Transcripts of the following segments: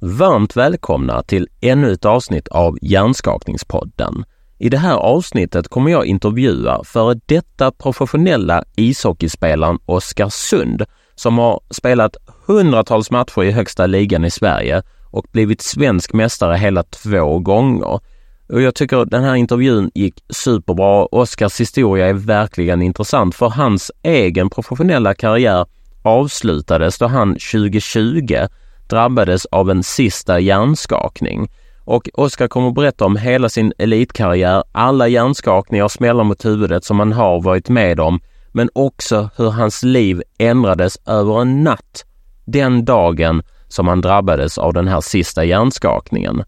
Varmt välkomna till ännu ett avsnitt av Hjärnskakningspodden. I det här avsnittet kommer jag intervjua före detta professionella ishockeyspelaren Oskar Sund som har spelat hundratals matcher i högsta ligan i Sverige och blivit svensk mästare hela två gånger. Och jag tycker den här intervjun gick superbra. Oskars historia är verkligen intressant för hans egen professionella karriär avslutades då han 2020 drabbades av en sista hjärnskakning. Och Oskar kommer att berätta om hela sin elitkarriär, alla hjärnskakningar och smällar mot huvudet som han har varit med om, men också hur hans liv ändrades över en natt den dagen som han drabbades av den här sista hjärnskakningen.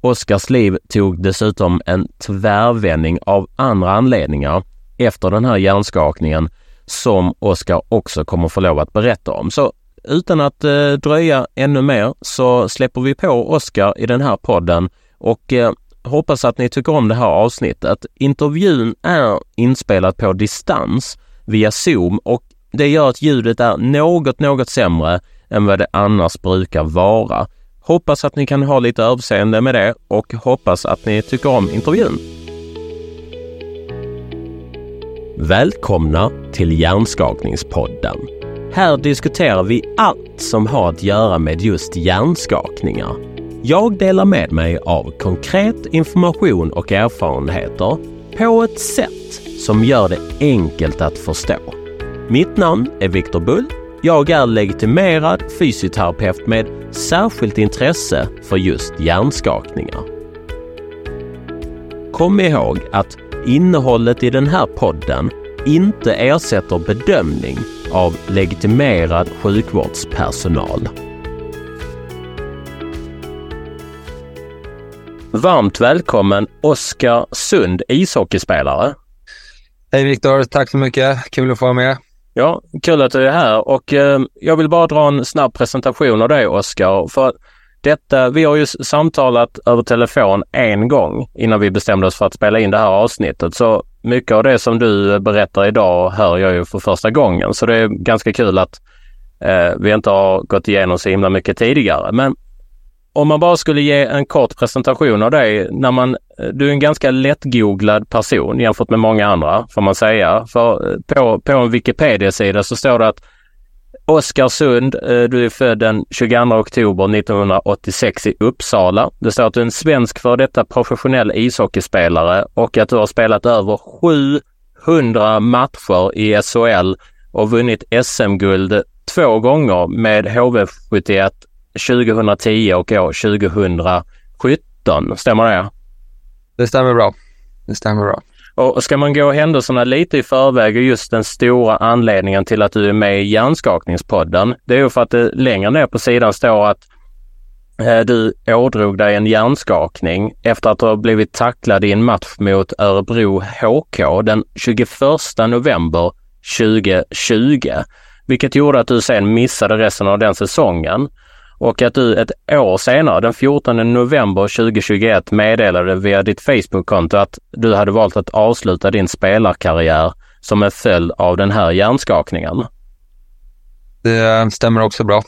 Oskars liv tog dessutom en tvärvändning av andra anledningar efter den här hjärnskakningen som Oskar också kommer få lov att berätta om. Så utan att eh, dröja ännu mer så släpper vi på Oskar i den här podden och eh, hoppas att ni tycker om det här avsnittet. Intervjun är inspelad på distans via Zoom och det gör att ljudet är något, något sämre än vad det annars brukar vara. Hoppas att ni kan ha lite överseende med det och hoppas att ni tycker om intervjun. Välkomna till Hjärnskakningspodden. Här diskuterar vi allt som har att göra med just hjärnskakningar. Jag delar med mig av konkret information och erfarenheter på ett sätt som gör det enkelt att förstå. Mitt namn är Viktor Bull. Jag är legitimerad fysioterapeut med särskilt intresse för just hjärnskakningar. Kom ihåg att innehållet i den här podden inte ersätter bedömning av legitimerad sjukvårdspersonal. Varmt välkommen Oskar Sund, ishockeyspelare. Hej Viktor, tack så mycket. Kul att få vara med. Ja, kul att du är här och eh, jag vill bara dra en snabb presentation av dig Oskar. För detta, vi har ju samtalat över telefon en gång innan vi bestämde oss för att spela in det här avsnittet. Så mycket av det som du eh, berättar idag hör jag ju för första gången. Så det är ganska kul att eh, vi inte har gått igenom så himla mycket tidigare. Men om man bara skulle ge en kort presentation av dig. När man, eh, du är en ganska lättgooglad person jämfört med många andra får man säga. För eh, på, på en Wikipedia-sida så står det att Oskarsund, eh, du är född den 22 oktober 1986 i Uppsala. Det står att du är en svensk för detta professionell ishockeyspelare och att du har spelat över 700 matcher i SHL och vunnit SM-guld två gånger med HV71 2010 och år 2017. Stämmer det? Det stämmer bra. Det stämmer bra. Och ska man gå händelserna lite i förväg och just den stora anledningen till att du är med i Hjärnskakningspodden, det är ju för att det längre ner på sidan står att eh, du ådrog dig en hjärnskakning efter att ha blivit tacklad i en match mot Örebro HK den 21 november 2020, vilket gjorde att du sen missade resten av den säsongen och att du ett år senare, den 14 november 2021, meddelade via ditt Facebook-konto att du hade valt att avsluta din spelarkarriär som en följd av den här hjärnskakningen. Det stämmer också bra.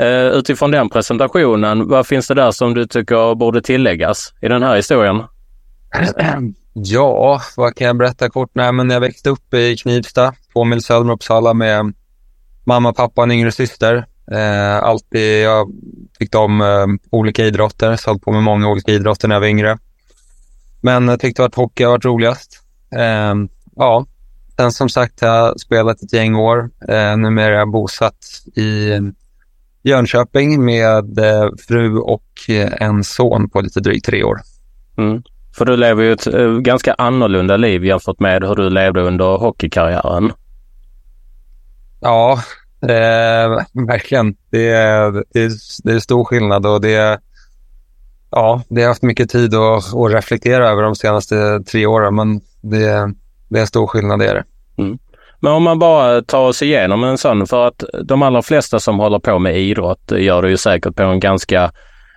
Uh, utifrån den presentationen, vad finns det där som du tycker borde tilläggas i den här historien? Ja, vad kan jag berätta kort? Nej, men jag växte upp i Knivsta, två mil söder om Uppsala med mamma, pappa och en yngre syster. Eh, alltid, jag tyckte om eh, olika idrotter, så höll på med många olika idrotter när jag var yngre. Men jag tyckte att hockey har varit roligast. Eh, ja, sen som sagt har jag spelat ett gäng år. Eh, numera är jag bosatt i Jönköping med eh, fru och eh, en son på lite drygt tre år. Mm. För du lever ju ett eh, ganska annorlunda liv jämfört med hur du levde under hockeykarriären. Ja, Eh, verkligen. Det är, det, är, det är stor skillnad och det, ja, det har haft mycket tid att, att reflektera över de senaste tre åren, men det, det är en stor skillnad, det är det. Mm. Men om man bara tar oss igenom en sån, för att de allra flesta som håller på med idrott gör det ju säkert på en ganska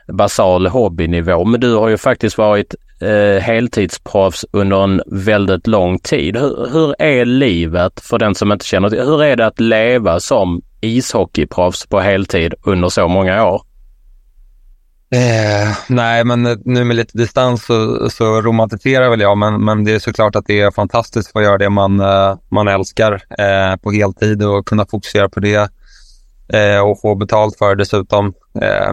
basal hobbynivå. Men du har ju faktiskt varit eh, heltidsproffs under en väldigt lång tid. Hur, hur, är livet för den som inte känner till? Hur är det att leva som ishockeyproffs på heltid under så många år? Eh, nej, men eh, nu med lite distans så, så romantiserar väl jag, men, men det är såklart att det är fantastiskt att få göra det man, eh, man älskar eh, på heltid och kunna fokusera på det eh, och få betalt för det dessutom. Eh,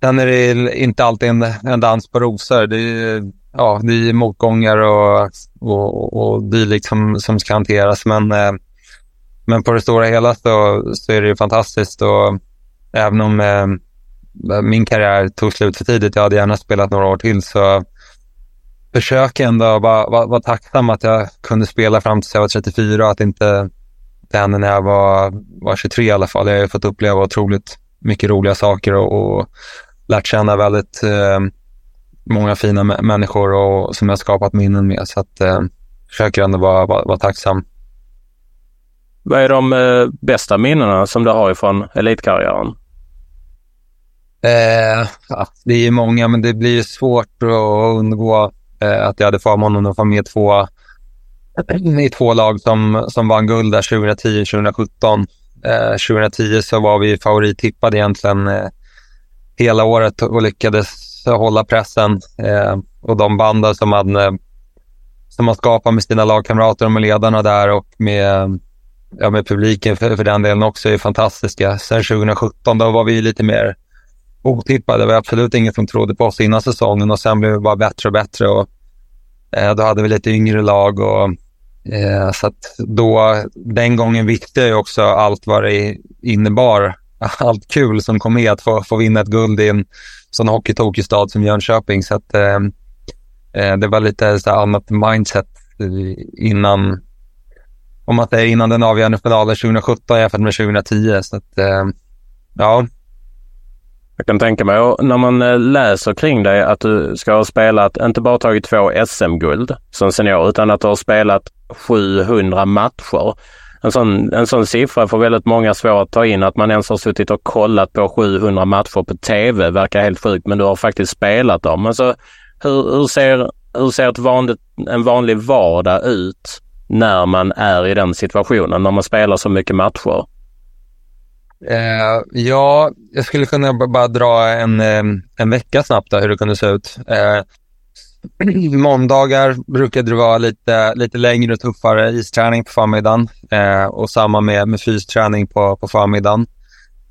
Sen är det inte alltid en, en dans på rosor. Det är, ja, det är motgångar och, och, och dylikt som, som ska hanteras, men, eh, men på det stora hela så, så är det fantastiskt och även om eh, min karriär tog slut för tidigt, jag hade gärna spelat några år till, så försöker ändå vara, vara, vara tacksam att jag kunde spela fram tills jag var 34 och att inte det hände när jag var, var 23 i alla fall. Jag har fått uppleva otroligt mycket roliga saker och, och lärt känna väldigt eh, många fina människor och, som jag skapat minnen med. Så att eh, försöker ändå vara, vara, vara tacksam. Vad är de eh, bästa minnena som du har ifrån elitkarriären? Eh, ja, det är många, men det blir svårt att undgå eh, att jag hade förmånen att vara med två, i två lag som, som vann guld där 2010-2017. Eh, 2010 så var vi favorittippade egentligen eh, hela året och lyckades hålla pressen. Eh, och de banden som man, som man skapar med sina lagkamrater och med ledarna där och med, ja, med publiken för, för den delen också är fantastiska. Sen 2017 då var vi lite mer otippade. Det var absolut ingen som trodde på oss innan säsongen och sen blev vi bara bättre och bättre. Och, eh, då hade vi lite yngre lag och eh, så att då, den gången visste jag också allt vad det innebar. Allt kul som kom med att få, få vinna ett guld i en sån hockeytokig stad som Jönköping. Så att eh, eh det var lite så annat mindset eh, innan, om man säger innan den avgörande finalen 2017 jämfört med 2010. Så att, eh, ja, jag kan tänka mig, och när man eh, läser kring dig att du ska ha spelat, inte bara tagit två SM-guld som senior, utan att du har spelat 700 matcher. En sån, en sån siffra får väldigt många svårt att ta in. Att man ens har suttit och kollat på 700 matcher på TV verkar helt sjukt, men du har faktiskt spelat dem. Alltså, hur, hur ser, hur ser ett vanligt, en vanlig vardag ut när man är i den situationen, när man spelar så mycket matcher? Eh, ja, jag skulle kunna bara dra en, eh, en vecka snabbt då, hur det kunde se ut. Eh, måndagar brukade det vara lite, lite längre och tuffare isträning på förmiddagen eh, och samma med, med fysträning på, på förmiddagen.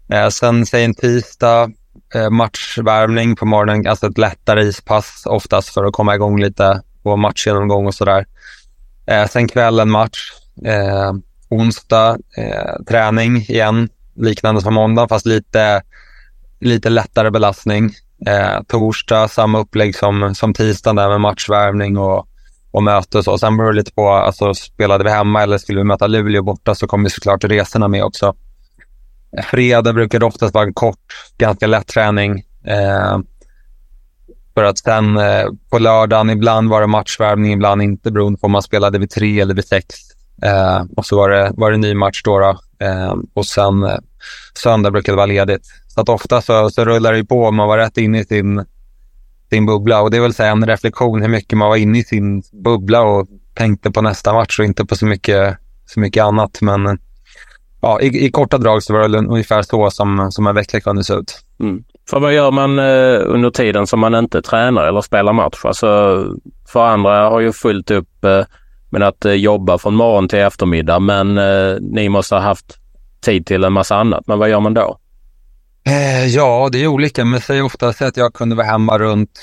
Eh, sen säg en tisdag, eh, matchvärmning på morgonen, alltså ett lättare ispass oftast för att komma igång lite på matchgenomgång och sådär. Eh, sen kvällen match, eh, onsdag eh, träning igen, liknande som måndag fast lite, lite lättare belastning. Eh, torsdag samma upplägg som, som tisdagen där med matchvärvning och, och möte och så. Sen beror det lite på, alltså spelade vi hemma eller skulle vi möta Luleå borta så kommer såklart resorna med också. Fredag brukar det oftast vara en kort, ganska lätt träning. Eh, för att sen eh, på lördagen, ibland var det matchvärvning, ibland inte beroende på om man spelade vid tre eller vid sex. Eh, och så var det, var det ny match då. då. Eh, och sen eh, söndag brukar det vara ledigt. Så att ofta så, så rullar det på om man var rätt inne i sin, sin bubbla. Och det är väl så en reflektion hur mycket man var inne i sin bubbla och tänkte på nästa match och inte på så mycket, så mycket annat. Men ja, i, i korta drag så var det ungefär så som, som en vecka kunde se ut. Mm. För vad gör man eh, under tiden som man inte tränar eller spelar match? Alltså, för andra har ju fullt upp eh, men att eh, jobba från morgon till eftermiddag. Men eh, ni måste ha haft tid till en massa annat. Men vad gör man då? Eh, ja, det är olika. Men säg ofta att jag kunde vara hemma runt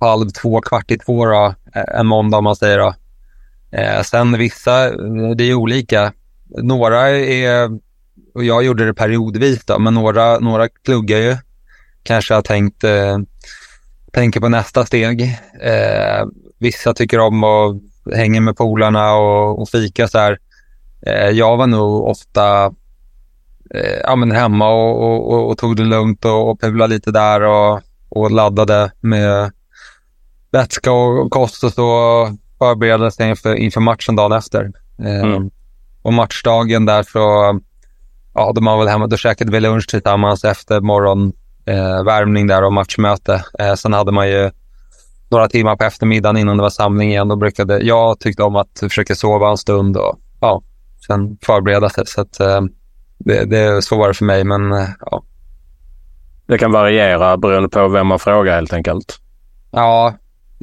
halv två, kvart i två då, eh, en måndag om man säger. Då. Eh, sen vissa, eh, det är olika. Några är, och jag gjorde det periodvis då, men några, några pluggar ju. Kanske har tänkt, eh, tänker på nästa steg. Eh, vissa tycker om att hänga med polarna och, och fika så här. Eh, jag var nog ofta eh, ja, men hemma och, och, och, och, tog det lugnt och, och pulade lite där och, och laddade med vätska och kost och så förberedde sig inför, inför matchen dagen efter. Eh, mm. Och matchdagen där så, ja, de var väl hemma, då käkade vi lunch tillsammans efter morgonvärmning eh, där och matchmöte. Eh, sen hade man ju några timmar på eftermiddagen innan det var samling igen. Då brukade jag tyckte om att försöka sova en stund och ja, sen förbereda sig. Så att, eh, det, det, så var det för mig, men eh, ja. Det kan variera beroende på vem man frågar helt enkelt. Ja,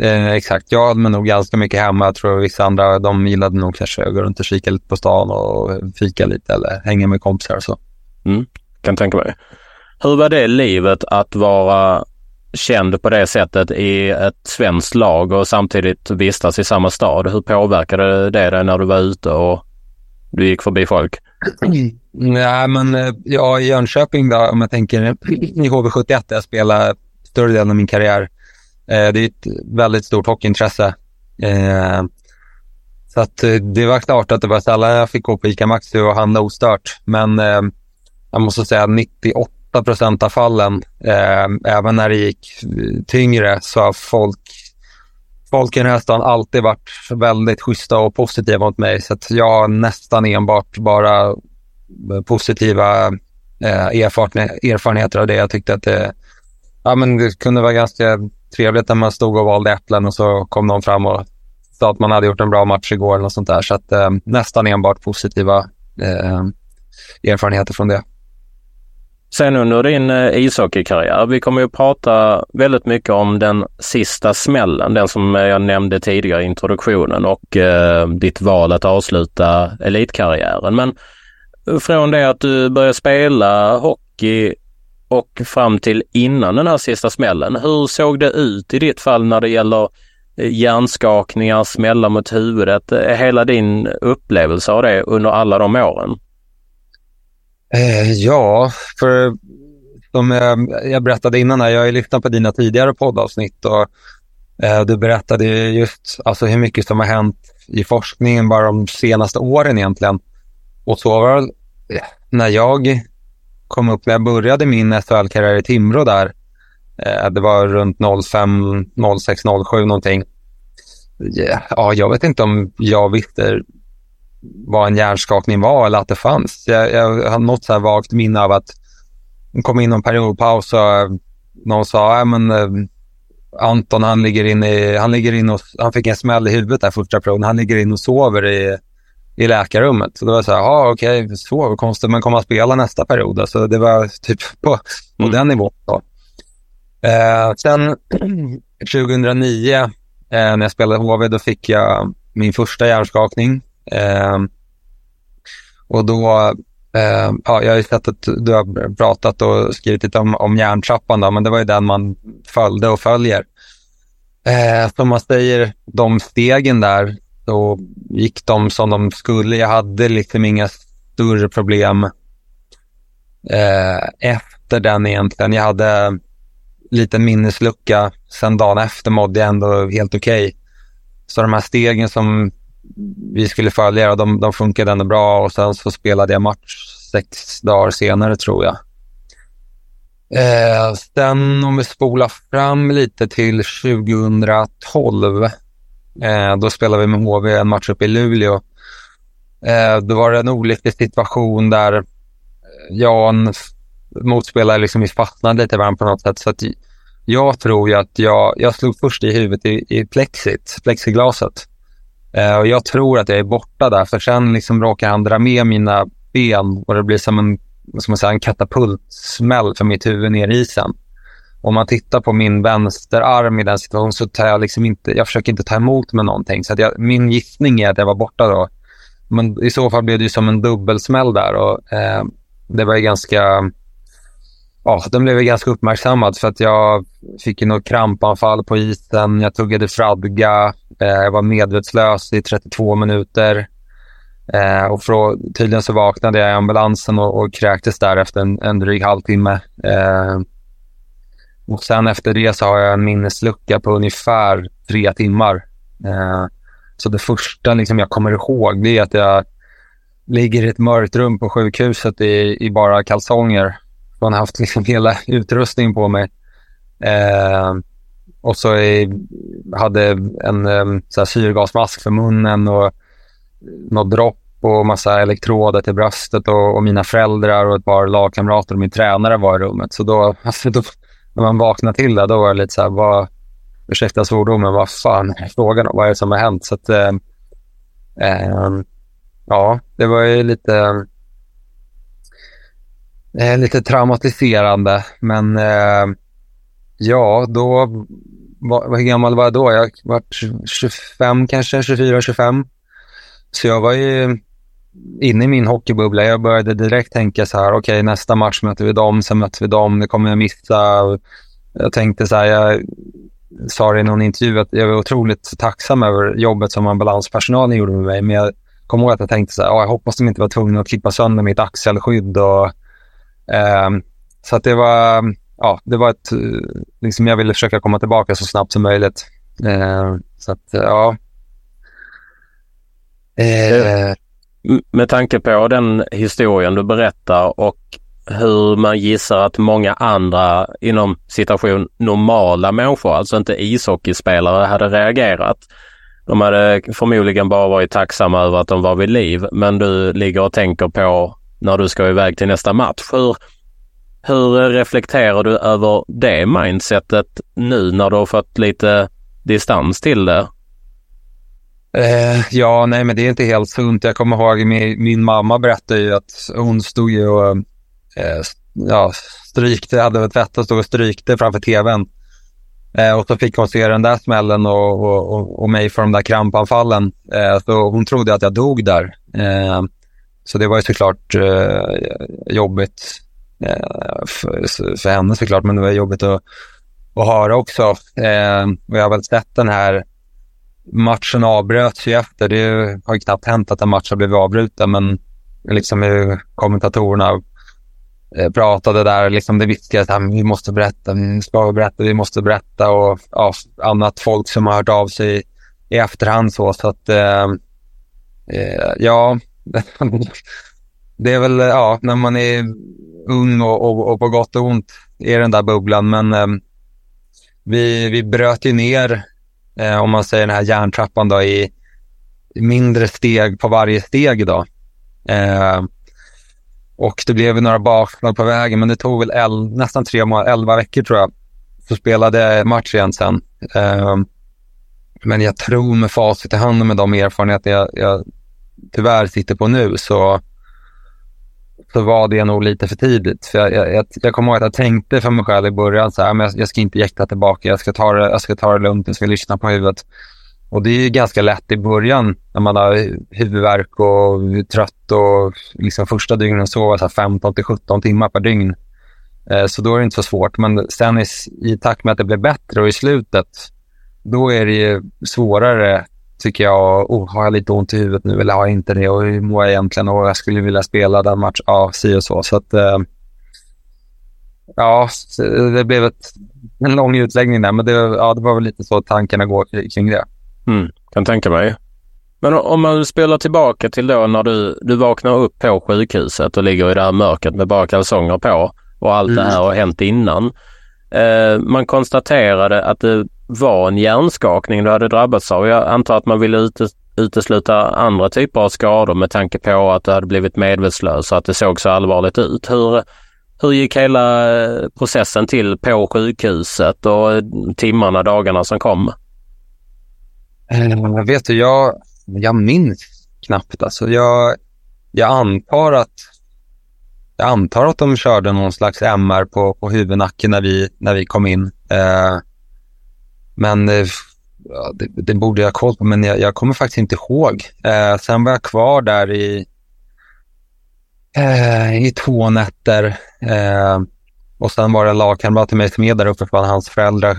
eh, exakt. Jag hade nog ganska mycket hemma. Jag tror vissa andra de gillade nog kanske att gå runt och kika lite på stan och fika lite eller hänga med kompisar och så. Mm, kan tänka mig. Hur var det livet att vara känd på det sättet i ett svenskt lag och samtidigt vistas i samma stad? Hur påverkade det dig när du var ute och du gick förbi folk? Nej, men eh, ja, i Jönköping då, om jag tänker i HV71 där jag spelade större delen av min karriär. Eh, det är ett väldigt stort hockeyintresse. Eh, så att eh, det var klart att det var sällan jag fick gå på ICA Maxi och handla ostört. Men eh, jag måste säga 98 procent av fallen, eh, även när det gick tyngre, så har folk folk i nästan alltid varit väldigt schyssta och positiva mot mig. Så att jag har nästan enbart bara positiva eh, erfarenheter av det. Jag tyckte att det, ja, men det kunde vara ganska trevligt när man stod och valde äpplen och så kom någon fram och sa att man hade gjort en bra match igår eller något sånt där. Så att, eh, nästan enbart positiva eh, erfarenheter från det. Sen under din eh, ishockeykarriär, vi kommer ju prata väldigt mycket om den sista smällen, den som eh, jag nämnde tidigare i introduktionen och eh, ditt val att avsluta elitkarriären. Men från det att du började spela hockey och fram till innan den här sista smällen, hur såg det ut i ditt fall när det gäller eh, hjärnskakningar, smällar mot huvudet, eh, hela din upplevelse av det under alla de åren? Eh, ja, för eh, som jag, jag berättade innan här, jag har ju lyssnat på dina tidigare poddavsnitt och eh, du berättade just alltså, hur mycket som har hänt i forskningen bara de senaste åren egentligen. Och så var det när jag kom upp, när jag började min SHL-karriär i Timrå där, eh, det var runt 05, 06, 07 någonting. Ja, jag vet inte om jag visste vad en hjärnskakning var eller att det fanns. Jag, jag har något så här vagt minne av att det kom in någon periodpaus och eh, någon sa, ja men eh, Anton han ligger inne han ligger inne och, han fick en smäll i huvudet där första perioden, han ligger inne och sover i, i läkarrummet. Så det var så här, ja okej, okay, så konstigt, men kommer att spela nästa period? Alltså det var typ på, på mm. den nivån. Då. Eh, sen 2009 eh, när jag spelade HV, då fick jag min första hjärnskakning. Eh, och då, eh, ja, jag har ju sett att du har pratat och skrivit lite om, om järntrappan, då, men det var ju den man följde och följer. Eh, som man säger, de stegen där, så gick de som de skulle. Jag hade liksom inga större problem eh, efter den egentligen. Jag hade liten minneslucka. Sen dagen efter mådde jag ändå helt okej. Okay. Så de här stegen som vi skulle följa, de, de funkade ändå bra och sen så spelade jag match sex dagar senare tror jag. Eh, sen om vi spolar fram lite till 2012. Eh, då spelade vi med HV en match uppe i Luleå. Eh, då var det en olycklig situation där eh, jag och en motspelare liksom fastnade lite varandra på något sätt. Så att jag tror ju att jag, jag slog först i huvudet i, i plexit, plexiglaset. Eh, och jag tror att jag är borta där, för sen liksom råkar han dra med mina ben och det blir som en, som man säger, en katapultsmäll för mitt huvud ner i isen. Om man tittar på min vänsterarm i den situationen så tar jag liksom inte, jag försöker inte ta emot med någonting. Så jag, min gissning är att jag var borta då. Men i så fall blev det ju som en dubbelsmäll där och eh, det var ju ganska, ja, den blev ganska uppmärksammad för att jag fick ju något krampanfall på isen, jag tuggade fradga, eh, jag var medvetslös i 32 minuter. Eh, och från, tydligen så vaknade jag i ambulansen och, och kräktes där efter en, en dryg halvtimme. Eh, och sen efter det så har jag en minneslucka på ungefär tre timmar. Eh, så det första liksom jag kommer ihåg det är att jag ligger i ett mörkt rum på sjukhuset i, i bara kalsonger. Man har haft liksom hela utrustningen på mig. Eh, och så är, hade en eh, så här, syrgasmask för munnen och något dropp och massa elektroder till bröstet och, och, mina föräldrar och ett par lagkamrater och min tränare var i rummet. Så då, alltså då när man vaknade till det, då var det lite så här, vad, ursäkta svordomen, vad fan är frågan om? Vad är det som har hänt? Så att, eh, eh, ja, det var ju lite eh, lite traumatiserande. Men eh, ja, då, vad, hur gammal var jag då? Jag var 25 kanske, 24, 25. Så jag var ju inne i min hockeybubbla. Jag började direkt tänka så här, okej okay, nästa match möter vi dem, sen möter vi dem, det kommer jag missa. Jag tänkte så här, jag sa det i någon intervju att jag var otroligt tacksam över jobbet som ambulanspersonalen gjorde med mig. Men jag kommer ihåg att jag tänkte så här, jag hoppas de inte var tvungna att klippa sönder mitt axelskydd. Och, eh, så att det var, ja, det var ett, liksom jag ville försöka komma tillbaka så snabbt som möjligt. Eh, så att, ja. Eh, med tanke på den historien du berättar och hur man gissar att många andra inom situation normala människor, alltså inte ishockeyspelare, hade reagerat. De hade förmodligen bara varit tacksamma över att de var vid liv, men du ligger och tänker på när du ska iväg till nästa match. Hur, hur reflekterar du över det mindsetet nu när du har fått lite distans till det? Eh, ja, nej, men det är inte helt sunt. Jag kommer ihåg min, min mamma berättade ju att hon stod ju och eh, ja, strykte, hade tvättat, stod och strykte framför tvn. Eh, och så fick hon se den där smällen och, och, och, och mig för de där krampanfallen. Eh, så hon trodde att jag dog där. Eh, så det var ju såklart eh, jobbigt eh, för, för henne såklart, men det var jobbigt att, att höra också. Eh, och jag har väl sett den här matchen avbröts ju efter. Det har ju knappt hänt att en match har blivit avbruten, men liksom hur kommentatorerna eh, pratade där, liksom det viktiga att vi måste berätta, vi ska berätta, vi måste berätta och ja, annat folk som har hört av sig i efterhand så. så att, eh, eh ja, det är väl ja, när man är ung och, och, och på gott och ont i den där bubblan. Men eh, vi, vi bröt ju ner, eh, om man säger den här järntrappan då, i mindre steg på varje steg. då. Eh, och det blev några bakslag på vägen, men det tog väl el, nästan tre månader, elva veckor tror jag. Så spelade jag match igen sen. Eh, men jag tror med facit i hand och med de erfarenheter jag, jag tyvärr sitter på nu så, så var det nog lite för tidigt. För jag, jag, jag kommer ihåg att jag tänkte för mig själv i början så här, men jag, jag ska inte jäkta tillbaka, jag ska, ta det, jag ska ta det lugnt, jag ska lyssna på huvudet. Och det är ju ganska lätt i början när man har huvudvärk och är trött och liksom första dygnen sover 15 till 17 timmar per dygn. Eh, så då är det inte så svårt. Men sen i, i takt med att det blir bättre och i slutet, då är det ju svårare tycker jag. Oh, har jag lite ont i huvudet nu eller har jag inte det? Och hur mår jag egentligen? Och jag skulle vilja spela den matchen. Ja, si och så. Så att, eh, ja, det blev ett, en lång utläggning där, men det, ja, det var väl lite så tankarna går kring det. Mm, kan tänka mig. Men om man spelar tillbaka till då när du, du vaknar upp på sjukhuset och ligger i det här mörkret med bara kalsonger på och allt mm. det här har hänt innan. Eh, man konstaterade att det var en hjärnskakning du hade drabbats av. Jag antar att man ville utesluta andra typer av skador med tanke på att du hade blivit medvetslös och att det såg så allvarligt ut. Hur, hur gick hela eh, processen till på sjukhuset och eh, timmarna, dagarna som kom? Jag vet du, jag, jag minns knappt. Alltså, jag, jag, antar att, jag antar att de körde någon slags MR på, på huvudnacken när vi, när vi kom in. Eh, men eh, ja, det, det, borde jag ha koll på, men jag, jag kommer faktiskt inte ihåg. Eh, sen var jag kvar där i, eh, i två nätter. Eh, och sen var det en lagkamrat till mig som är där uppe från hans föräldrar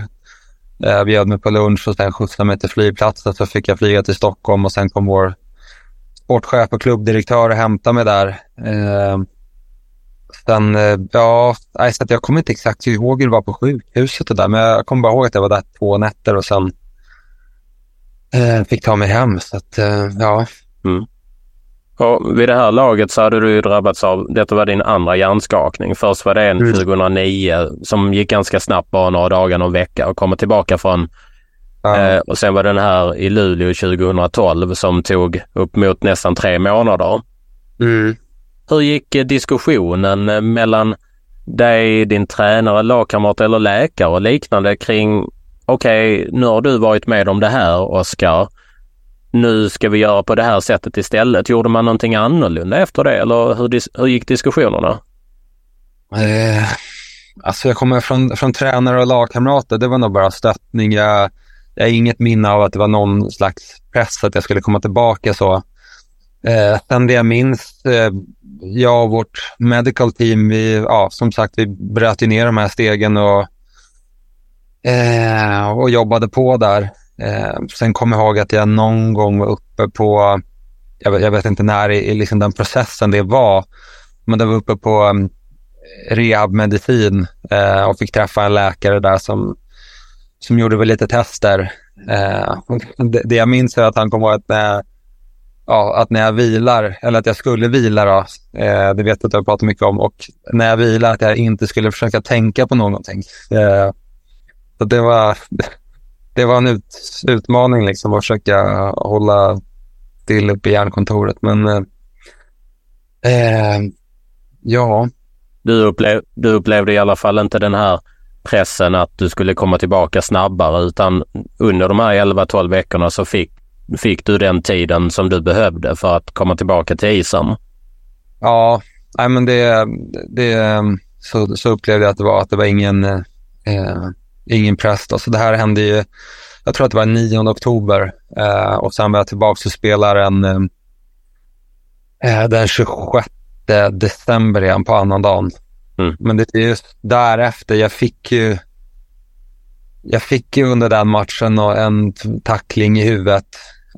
eh, bjöd mig på lunch och sen skjutsade mig till flygplatsen. Så fick jag flyga till Stockholm och sen kom vår sportchef och klubbdirektör och hämtade mig där. Eh, Sen, eh, ja, så jag kommer inte exakt ihåg hur det var på sjukhuset och där, men jag kommer bara ihåg att jag var där två nätter och sen eh, fick ta mig hem. Så att, eh, ja. Mm. Och vid det här laget så hade du drabbats av, detta var din andra hjärnskakning. Först var det en mm. 2009 som gick ganska snabbt, bara några dagar, någon vecka och kommer tillbaka från. Ja. Eh, och sen var den här i Luleå 2012 som tog upp mot nästan tre månader. Mm. Hur gick eh, diskussionen eh, mellan dig, din tränare, lagkamrat eller läkare och liknande kring okej, okay, nu har du varit med om det här Oskar nu ska vi göra på det här sättet istället. Gjorde man någonting annorlunda efter det eller hur, hur gick diskussionerna? Eh, alltså jag kommer från, från tränare och lagkamrater. Det var nog bara stöttning. Jag, jag har inget minne av att det var någon slags press att jag skulle komma tillbaka så. Eh, sen det jag minns, eh, jag och vårt medical team, vi, ja, som sagt, vi bröt ju ner de här stegen och, eh, och jobbade på där. Eh, sen kommer jag ihåg att jag någon gång var uppe på, jag vet, jag vet inte när i, i liksom den processen det var, men det var uppe på um, rehabmedicin eh, och fick träffa en läkare där som, som gjorde väl lite tester. Eh, det, det, jag minns är att han kom ihåg att när, ja, att när jag vilar, eller att jag skulle vila då, eh, det vet jag att jag pratat mycket om, och när jag vilar att jag inte skulle försöka tänka på någonting. Eh, så det var, det var en ut, utmaning liksom att försöka hålla till uppe i hjärnkontoret. Men eh, eh, ja. Du, upplev, du upplevde i alla fall inte den här pressen att du skulle komma tillbaka snabbare utan under de här 11-12 veckorna så fick, fick du den tiden som du behövde för att komma tillbaka till isen. Ja, nej men det, det så, så upplevde jag att det var, att det var ingen, eh, ingen press. Då. Så det här hände ju, jag tror att det var 9 oktober eh, och sen var jag tillbaka och spelar en, eh, den 26 december igen på annandagen. Mm. Men det är just därefter, jag fick ju jag fick ju under den matchen en tackling i huvudet.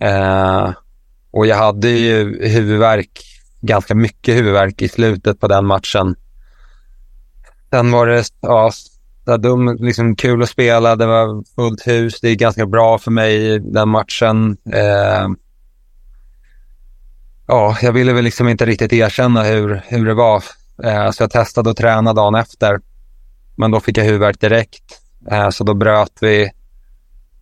Eh, och jag hade ju huvudvärk, ganska mycket huvudvärk i slutet på den matchen. Sen var det, ja, dum, liksom kul att spela, det var fullt hus, det är ganska bra för mig den matchen. Eh, ja, jag ville väl liksom inte riktigt erkänna hur, hur det var. Eh, så jag testade att träna dagen efter. Men då fick jag huvudvärk direkt. Eh, så då bröt vi.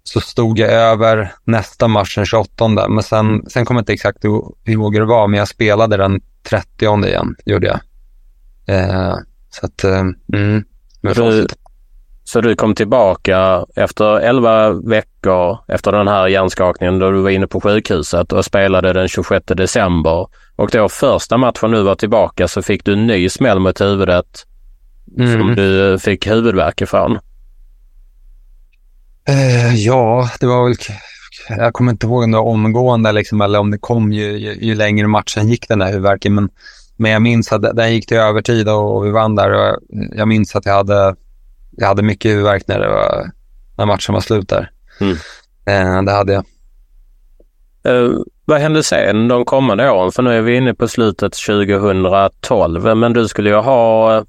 Så stod jag över nästa match den 28. Men sen, sen kommer jag inte exakt ihåg hur det var, men jag spelade den 30 igen, gjorde jag. Eh, så att, eh, mm. Du, så du kom tillbaka efter 11 veckor efter den här hjärnskakningen då du var inne på sjukhuset och spelade den 26 december. Och då första matchen du var tillbaka så fick du en ny smäll mot huvudet mm. som du fick huvudvärk ifrån. Uh, ja, det var väl... Jag kommer inte ihåg om det var omgående liksom, eller om det kom ju, ju, ju längre matchen gick den där huvudvärken. Men, men jag minns att den gick till övertid och, och vi vann där. Och jag minns att jag hade jag hade mycket huvudvärk när, det var, när matchen var slut där. Mm. Eh, det hade jag. Uh, vad hände sen de kommande åren? För nu är vi inne på slutet 2012, men du skulle ju ha,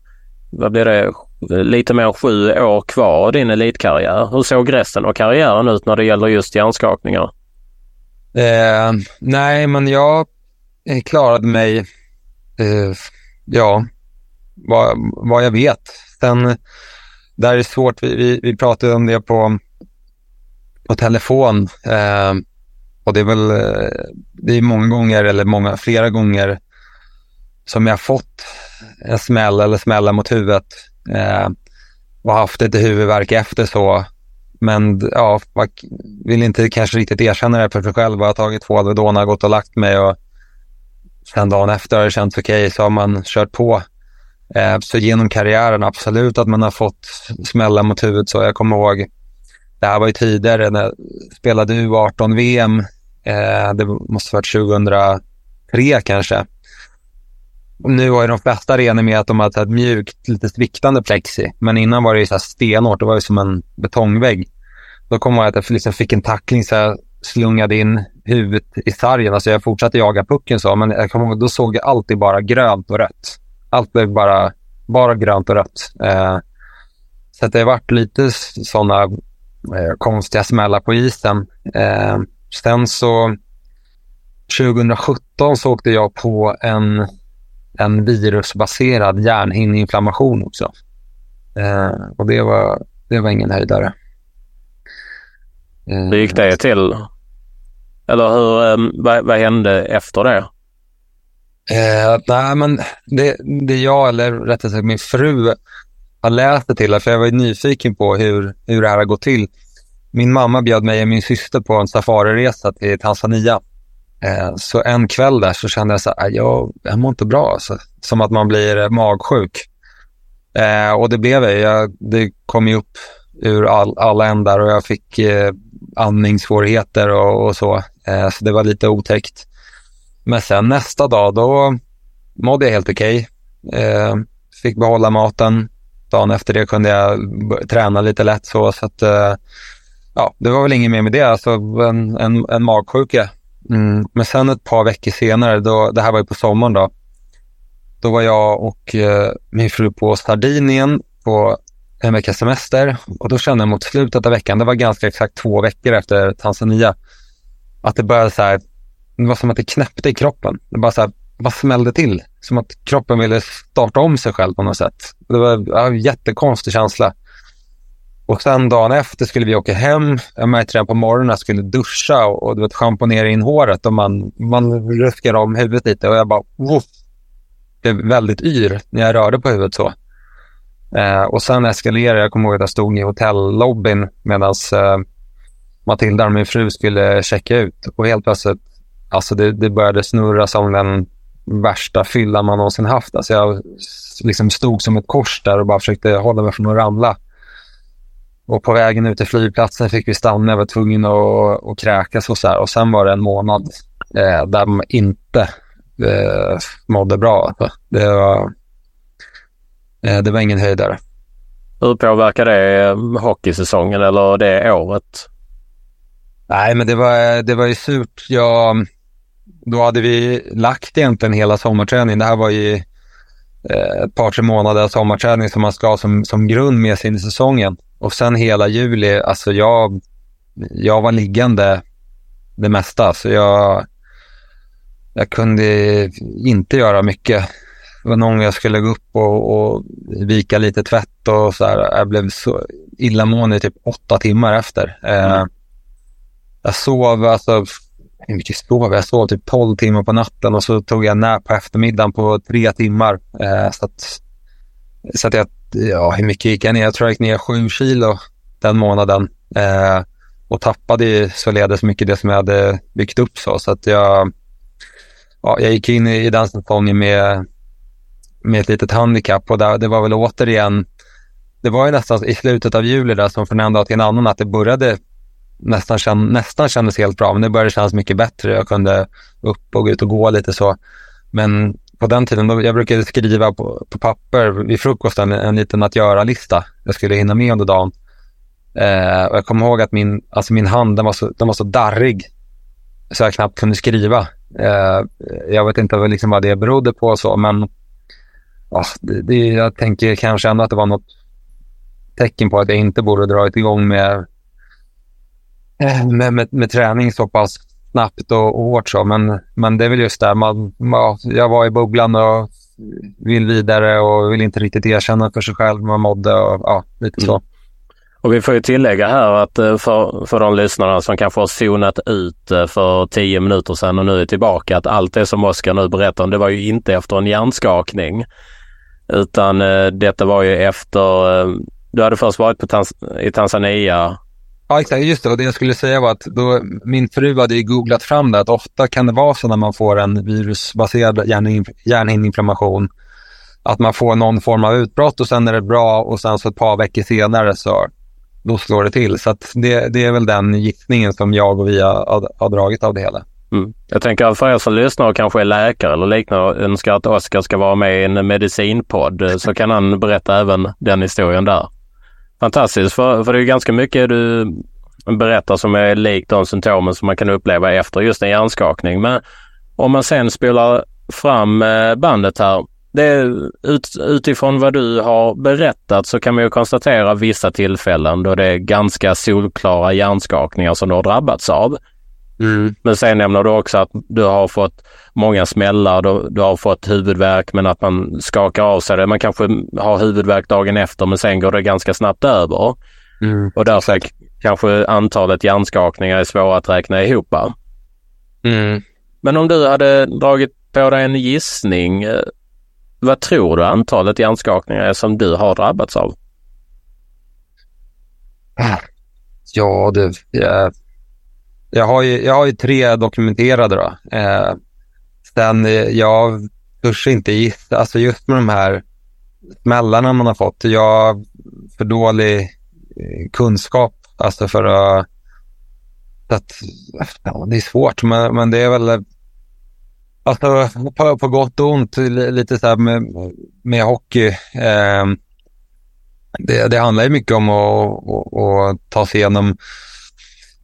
vad blir det, lite mer än sju år kvar av din elitkarriär. Hur såg resten av karriären ut när det gäller just hjärnskakningar? Eh, nej, men jag eh, klarade mig, eh, ja, vad, vad jag vet. Sen där är det svårt. Vi, vi, vi pratade om det på, på telefon. Eh, och det är väl eh, det är många gånger, eller många, flera gånger, som jag fått en smäll eller smälla mot huvudet eh, och haft lite huvudvärk efter så. Men ja, jag vill inte kanske riktigt erkänna det för sig själv. Jag har tagit två Alvedon, och gått och lagt mig och sen dagen efter har det känts okej, okay, så har man kört på. Eh, så genom karriären, absolut att man har fått smälla mot huvudet. Så jag kommer ihåg, det här var ju tidigare när jag spelade U18-VM. Eh, det måste ha varit 2003 kanske. Nu har ju de flesta arenor med att de har ett mjukt, lite sviktande plexi. Men innan var det ju så här stenhårt, det var ju som en betongvägg. Då kommer jag att jag liksom fick en tackling så jag slungade in huvudet i sargen. Alltså jag fortsatte jaga pucken så, men jag kommer ihåg, då såg jag alltid bara grönt och rött allt blev bara, bara grönt och rött. Eh, så det har varit lite sådana eh, konstiga smällar på isen. Eh, sen så 2017 så åkte jag på en, en virusbaserad hjärnhinneinflammation också. Eh, och det var, det var ingen höjdare. Hur gick det till? Eller hur, eh, vad, vad hände efter det? Eh, nej, men det, det jag, eller rättare sagt min fru, har läst det till, för jag var nyfiken på hur, hur det här har gått till. Min mamma bjöd mig och min syster på en safariresa till Tanzania. Eh, så en kväll där så kände jag så här, ah, jag, jag mår inte bra. Så, Som att man blir eh, magsjuk. Eh, och det blev jag. jag. Det kom ju upp ur all, alla ändar och jag fick eh, andningssvårigheter och, och så. Eh, så det var lite otäckt. Men sen nästa dag, då mådde jag helt okej. Okay. Eh, fick behålla maten. Dagen efter det kunde jag träna lite lätt så. så att, eh, ja, det var väl inget mer med det. Alltså en, en, en magsjuka. Mm. Men sen ett par veckor senare, då, det här var ju på sommaren då. Då var jag och eh, min fru på Sardinien på en veckas semester och då kände jag mot slutet av veckan, det var ganska exakt två veckor efter Tanzania, att det började så här, det var som att det knäppte i kroppen. Det bara så här, bara smällde till. Som att kroppen ville starta om sig själv på något sätt. Det var en jättekonstig känsla. Och sen dagen efter skulle vi åka hem. Jag märkte redan på morgonen att jag skulle duscha och, och du vet, schamponera in håret och man, man ruskar om huvudet lite och jag bara woof, blev väldigt yr när jag rörde på huvudet så. Eh, och sen eskalerade jag. kommer ihåg att jag stod i hotellobbyn medan eh, Matilda och min fru skulle checka ut och helt plötsligt, alltså det, det började snurra som den värsta fyllan man någonsin haft. Alltså jag liksom stod som ett kors där och bara försökte hålla mig från att ramla. Och på vägen ut till flygplatsen fick vi stanna. Jag var tvungen att, att kräkas och så här. Och sen var det en månad eh, där man inte eh, mådde bra. Det var, eh, det var ingen höjdare. Hur påverkar det eh, hockeysäsongen eller det året? Nej, men det var, det var ju surt. Jag, då hade vi lagt egentligen hela sommarträningen. Det här var ju eh, ett par, tre månader sommarträning som man ska ha som, som grund med sig in i säsongen. Och sen hela juli, alltså jag, jag var liggande det mesta. Så jag, jag kunde inte göra mycket. Det var någon gång jag skulle gå upp och, och vika lite tvätt och så här. Jag blev så illamående i typ åtta timmar efter. Eh, mm. jag sov, alltså hur mycket sov jag? sov typ 12 timmar på natten och så tog jag nap på eftermiddagen på tre timmar. Eh, så att, så att jag, ja, hur mycket gick jag ner? Jag tror jag gick ner sju kilo den månaden. Eh, och tappade således mycket det som jag hade byggt upp så. Så att jag, ja, jag gick in i, den säsongen med, med ett litet handikapp och där, det var väl återigen, det var ju nästan i slutet av juli där som från en dag till en annan att det började nästan, känd, nästan kändes helt bra, men nu började det kännas mycket bättre. Jag kunde upp och gå ut och gå lite så. Men på den tiden, då, jag brukade skriva på, på papper vid frukosten en liten att göra-lista jag skulle hinna med under dagen. Eh, och jag kommer ihåg att min, alltså min hand den var, så, den var så darrig så jag knappt kunde skriva. Eh, jag vet inte liksom vad det berodde på så, men oh, det, det, jag tänker kanske ändå att det var något tecken på att jag inte borde dra igång med eh, med, med, med, träning så pass snabbt och, och hårt så. Men, men det är väl just det, man, man, jag var i bubblan och vill vidare och vill inte riktigt erkänna för sig själv hur man mådde och ja, lite så. Mm. Och vi får ju tillägga här att eh, för, för de lyssnarna som kanske har zonat ut eh, för tio minuter sedan och nu är tillbaka, att allt det som Oskar nu berättar om, det var ju inte efter en hjärnskakning. Utan eh, detta var ju efter, du hade först varit på Tans i Tanzania Ja, exakt. Just det. Och det jag skulle säga var att då, min fru hade ju googlat fram det att ofta kan det vara så när man får en virusbaserad hjärnhinneinflammation att man får någon form av utbrott och sen är det bra och sen så ett par veckor senare så då slår det till. Så det, det är väl den gissningen som jag och vi har, har dragit av det hela. Mm. Jag tänker att för er som lyssnar och kanske är läkare eller liknande och önskar att Oskar ska vara med i en medicinpodd så kan han berätta även den historien där. Fantastiskt, för, för det är ganska mycket du berättar som är likt de symptomen som man kan uppleva efter just en hjärnskakning. Men om man sen spolar fram eh, bandet här. Det, ut, utifrån vad du har berättat så kan man ju konstatera vissa tillfällen då det är ganska solklara hjärnskakningar som du har drabbats av. Mm. Men sen nämner du också att du har fått många smällar, du, du har fått huvudvärk men att man skakar av sig det. Man kanske har huvudvärk dagen efter men sen går det ganska snabbt över. Mm. Och därför kanske antalet hjärnskakningar är svåra att räkna ihop. Mm. Men om du hade dragit på dig en gissning, eh, vad tror du antalet hjärnskakningar är som du har drabbats av? Ja, det, jag jag har ju, jag har ju tre dokumenterade då. Eh, sen, eh, jag törs inte gissa, alltså just med de här smällarna man har fått. Jag har för dålig eh, kunskap alltså för att... att ja, det är svårt, men, men det är väl... Alltså på, på gott och ont, lite så här med, med hockey. Eh, det, det handlar ju mycket om att, att, att ta sig igenom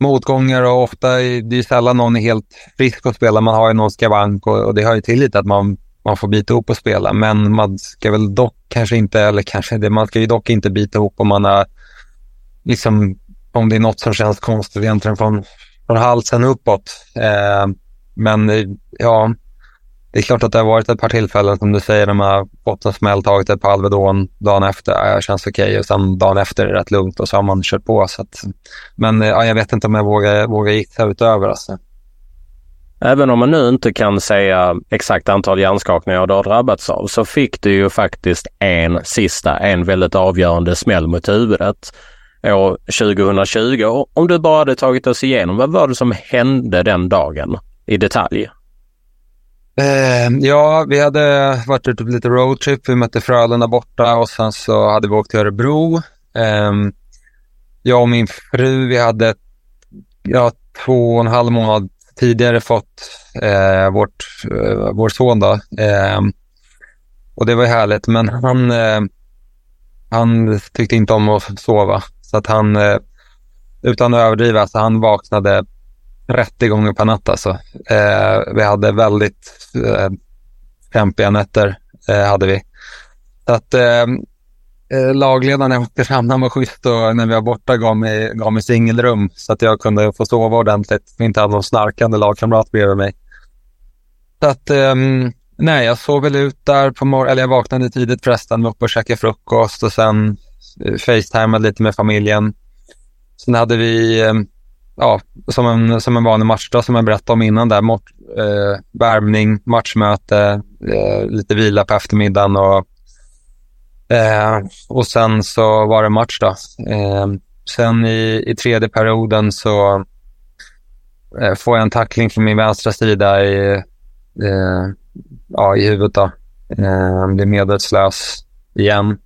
motgångar och ofta det är sällan någon är helt frisk att spela. Man har ju någon skavank och, och det hör ju till lite att man, man får bita ihop och spela. Men man ska väl dock kanske inte, eller kanske det, man ska ju dock inte bita ihop om man är liksom om det är något som känns konstigt egentligen från, från halsen uppåt. Eh, men eh, ja, det är klart att det har varit ett par tillfällen som du säger när man har fått en smäll, tagit ett par Alvedon dagen efter. Ja, det känns okej okay. och sen dagen efter är det rätt lugnt och så har man kört på. Så att, men eh, ja, jag vet inte om jag vågar, vågar gissa utöver. Alltså. Även om man nu inte kan säga exakt antal hjärnskakningar du har drabbats av så fick du ju faktiskt en sista, en väldigt avgörande smäll mot huvudet år 2020. Om du bara hade tagit oss igenom, vad var det som hände den dagen i detalj? Eh, ja, vi hade varit ute på lite roadtrip. Vi mötte Frölunda borta och sen så hade vi åkt till Örebro. Eh, jag och min fru, vi hade ja, två och en halv månad tidigare fått eh, vårt, eh, vår son. Då. Ehm, och det var härligt, men han, eh, han tyckte inte om att sova. Så att han, eh, utan att överdriva, så han vaknade 30 gånger per natt alltså. Eh, vi hade väldigt eh, kämpiga nätter. Eh, hade vi. Så att eh, eh lagledaren i Oskarshamn, han var schysst och när vi var borta gav mig, gav mig singelrum så att jag kunde få sova ordentligt. Inte hade någon snarkande lagkamrat bredvid mig. Så att, eh, nej, jag sov väl ut där på morgonen, eller jag vaknade tidigt förresten, var uppe och käkade frukost och sen eh, facetimade lite med familjen. Sen hade vi ehm, ja, som en, som en vanlig matchdag som jag berättade om innan där. Mot, eh, värmning, matchmöte, eh, lite vila på eftermiddagen och, eh, och sen så var det match då. Eh, sen i, i tredje perioden så eh, får jag en tackling från min vänstra sida i, eh, ja, i huvudet. Då. Eh, blir medvetslös igen.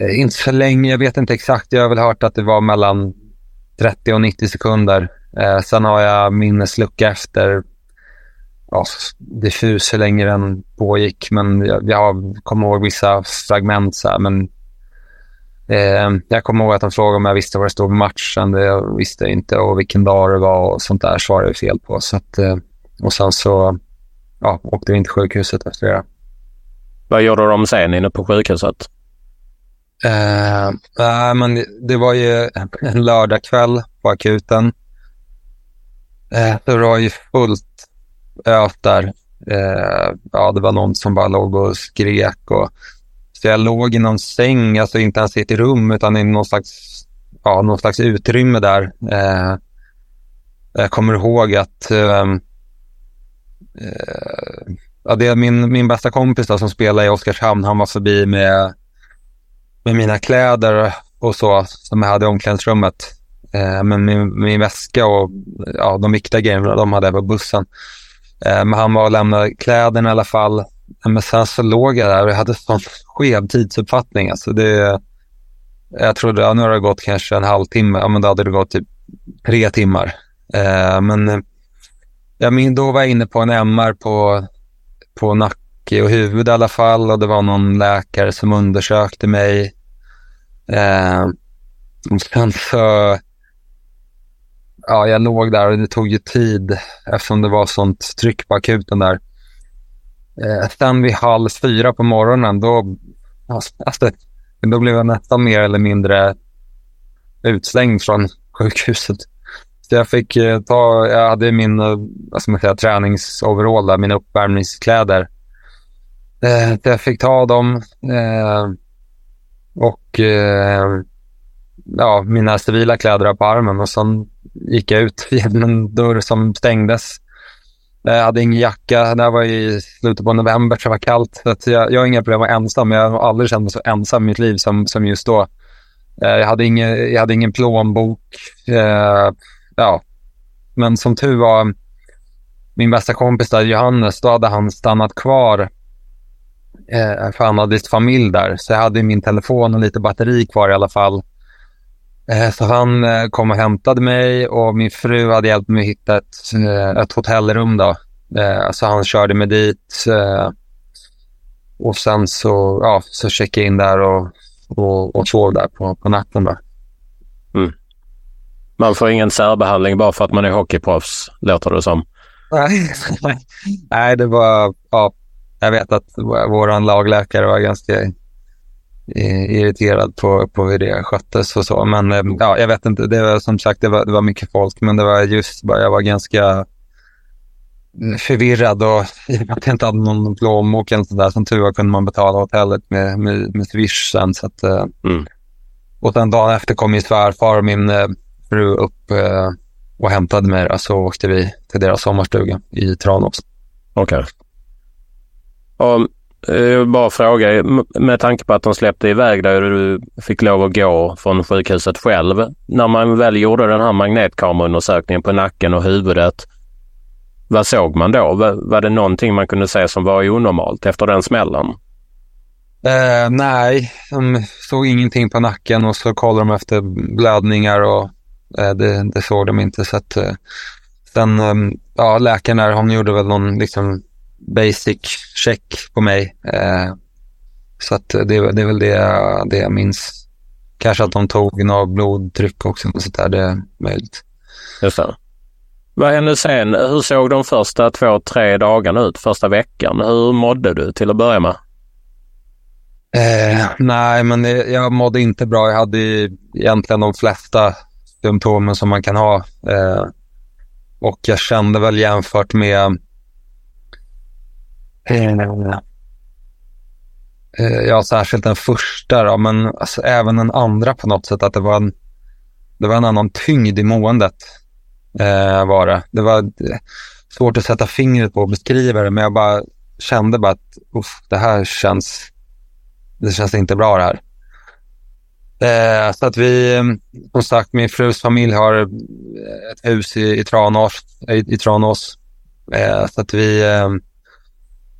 Eh, inte så länge, jag vet inte exakt. Jag har väl hört att det var mellan 30 och 90 sekunder. Eh, sen har jag minneslucka efter ja, diffus hur länge den pågick. Men jag, jag kommer ihåg vissa fragment. Så här, men, eh, jag kommer ihåg att de frågade om jag visste vad det stod på matchen. Det visste jag inte. Och vilken dag det var och sånt där svarade jag fel på. Så att, eh, och sen så ja, åkte vi in till sjukhuset efter det. Vad gjorde de sen inne på sjukhuset? Uh, äh, men det var ju en lördagkväll på akuten. Uh, det var ju fullt öt där. Uh, ja, det var någon som bara låg och skrek. Och, så jag låg i någon säng, alltså inte ens i ett rum utan i någon slags, ja, någon slags utrymme där. Uh, jag kommer ihåg att ehm, ja, det är min, min bästa kompis då, som spelar i Oskarshamn, han var förbi med med mina kläder och så som jag hade i omklädningsrummet. Eh, men min, min väska och ja, de viktiga grejerna de hade jag på bussen. Eh, men han var och lämnade kläderna i alla fall. Eh, men sen så låg jag där och jag hade sån skev tidsuppfattning. Alltså det, jag trodde, ja, nu har det gått kanske en halvtimme. Ja, men då hade det gått typ tre timmar. Eh, men eh, ja, min, då var jag inne på en MR på, på hockey och huvud i alla fall. Och det var någon läkare som undersökte mig. Eh, och sen så, ja, jag låg där och det tog ju tid eftersom det var sånt tryck på akuten där. Eh, sen vid halv fyra på morgonen, då, alltså, då blev jag nästan mer eller mindre utslängd från sjukhuset. Så jag fick eh, ta, jag hade min eh, vad ska man säga, träningsoverall, där, mina uppvärmningskläder. Eh, jag fick ta dem. Eh, och eh, ja, mina civila kläder på armen och sen gick jag ut genom en dörr som stängdes. Eh, jag hade ingen jacka. Det här var i slutet på november, så det var kallt. Så jag, jag har inga problem att vara ensam, men jag har aldrig känt mig så ensam i mitt liv som, som just då. Eh, jag, hade ingen, jag hade ingen plånbok. Eh, ja. Men som tur var, min bästa kompis där, Johannes, då hade han stannat kvar Eh, för han hade familj där, så jag hade min telefon och lite batteri kvar i alla fall. Eh, så han eh, kom och hämtade mig och min fru hade hjälpt mig att hitta ett, ett hotellrum. Då. Så han körde mig dit. och sen så, ja, så checkade jag in där och, och, och sov där på, på natten. Då. Mm. Man får ingen särbehandling bara för att man är hockeyproffs, låter det som. Nej, nej det var... Ja, jag vet att vår lagläkare var ganska irriterad på, på hur det sköttes och så. Men eh, ja, jag vet inte, det var som sagt det var, det var mycket folk, men det var just jag var ganska förvirrad och jag inte hade någon plånbok eller sådär. Som tur var kunde man betala hotellet med, med, med Swish sen. Så att, eh, mm. Och sen dagen efter kom min svärfar och min eh, fru upp och hämtade mig och så åkte vi till deras sommarstuga i Tranås. Okej. Okay. Eh, jag vill bara fråga, med tanke på att de släppte iväg dig och du fick lov att gå från sjukhuset själv. När man väl gjorde den här magnetkameraundersökningen på nacken och huvudet, vad såg man då? Var det någonting man kunde se som var onormalt efter den smällen? Eh, nej, de såg ingenting på nacken och så kollade de efter blödningar och eh, det, det, såg de inte. Så att, eh, sen, eh, ja, läkaren där, hon gjorde väl någon liksom basic check på mig. Eh, så att det, det är väl det, det jag minns. Kanske att de tog något blodtryck också. Och sånt där, det är möjligt. Just det. Vad hände sen? Hur såg de första två, tre dagarna ut? Första veckan? Hur mådde du till att börja med? Eh, nej, men jag mådde inte bra. Jag hade egentligen de flesta symptomen som man kan ha. Eh, och jag kände väl jämfört med Eh, eh, ja, särskilt den första då, men alltså, även den andra på något sätt. Att det var en, det var en annan tyngd i måendet. Eh, var det. det var eh, svårt att sätta fingret på och beskriva det, men jag bara kände bara att uff, det här känns, det känns inte bra det här. Eh, så att vi, som sagt, min frus familj har ett hus i, i Tranås. I, i Tranås. Eh, så att vi eh,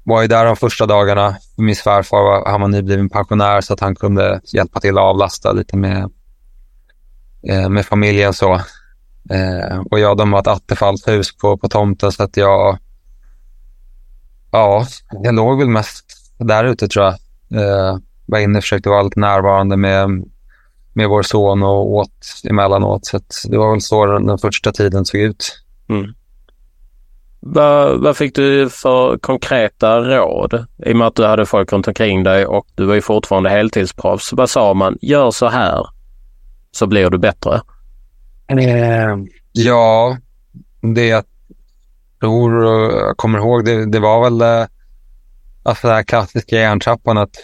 var ju där de första dagarna. Min svärfar var, han var nybliven pensionär så att han kunde hjälpa till att avlasta lite med, eh, med familjen. så. Eh, och jag de har ett attefallshus på, på tomten så att jag, ja, jag låg väl mest där ute tror jag. Eh, var inne och försökte vara lite närvarande med, med vår son och åt emellanåt. Så det var väl så den, den första tiden såg ut. Mm. Vad, vad fick du för konkreta råd? I och med att du hade folk runt omkring dig och du var ju fortfarande heltidsproffs. Vad sa man? Gör så här så blir du bättre. Eh, ja, det jag tror och jag kommer ihåg det, det var väl eh, alltså den här klassiska hjärntrappan att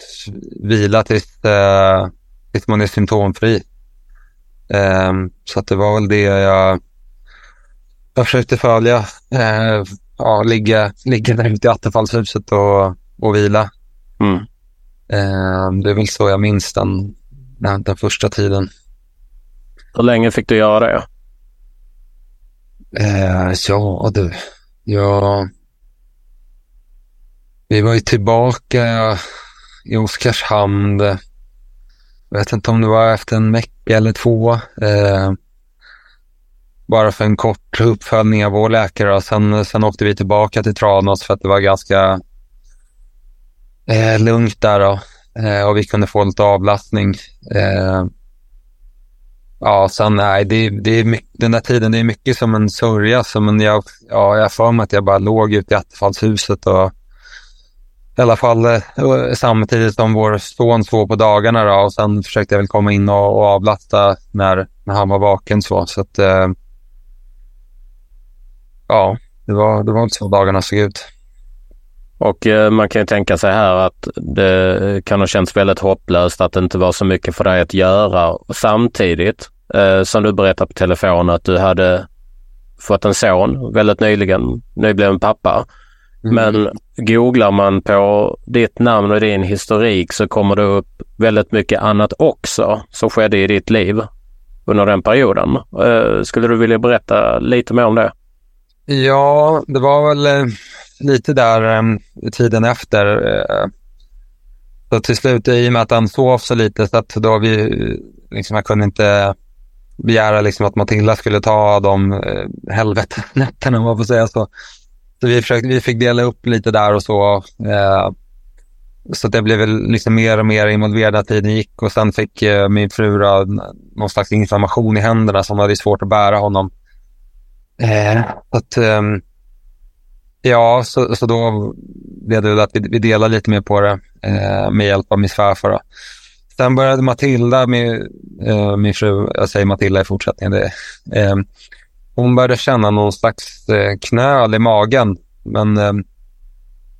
vila tills, eh, tills man är symptomfri. Eh, så att det var väl det jag jag försökte följa, eh, ja, ligga, ligga där ute i Attefallshuset och, och vila. Mm. Eh, det är väl så jag minns den, den, första tiden. Hur länge fick du göra det? Eh, ja du, ja, vi var ju tillbaka i Oskarshamn. Jag vet inte om det var efter en vecka eller två. Eh, bara för en kort uppföljning av vår läkare. Och sen, sen åkte vi tillbaka till Tranås för att det var ganska eh, lugnt där då. Eh, och vi kunde få lite avlastning. Eh, ja, sen nej, det, det är mycket, den där tiden, det är mycket som en sörja. Så, men jag, ja, jag för mig att jag bara låg ute i Attefallshuset och i alla fall eh, samtidigt som vår son sov på dagarna då, och sen försökte jag väl komma in och, och avlasta när, när han var vaken. Så, så att, eh, ja, det var, det var inte så dagarna såg ut. Och eh, man kan ju tänka sig här att det kan ha känts väldigt hopplöst att det inte var så mycket för dig att göra. Samtidigt eh, som du berättade på telefon att du hade fått en son väldigt nyligen, nybliven pappa. Mm. Men googlar man på ditt namn och din historik så kommer det upp väldigt mycket annat också som skedde i ditt liv under den perioden. Eh, skulle du vilja berätta lite mer om det? Ja, det var väl eh, lite där eh, tiden efter. Eh, så till slut, i och med att han sov så lite, så att då vi, liksom, jag kunde inte begära liksom att Matilda skulle ta de eh, helvetenätterna om man får säga så. Så vi, försökte, vi fick dela upp lite där och så. Så det blev väl liksom mer och mer involverad när tiden gick och sen fick min fru någon slags inflammation i händerna som hade svårt att bära honom. Eh, att, um, ja, så, så då blev det att vi, vi delade lite mer på det eh, med hjälp av min svärfar. Då. Sen började Matilda, min, eh, min fru, jag säger Matilda i fortsättningen, det, eh, hon började känna någon slags eh, knöl i magen. Men eh,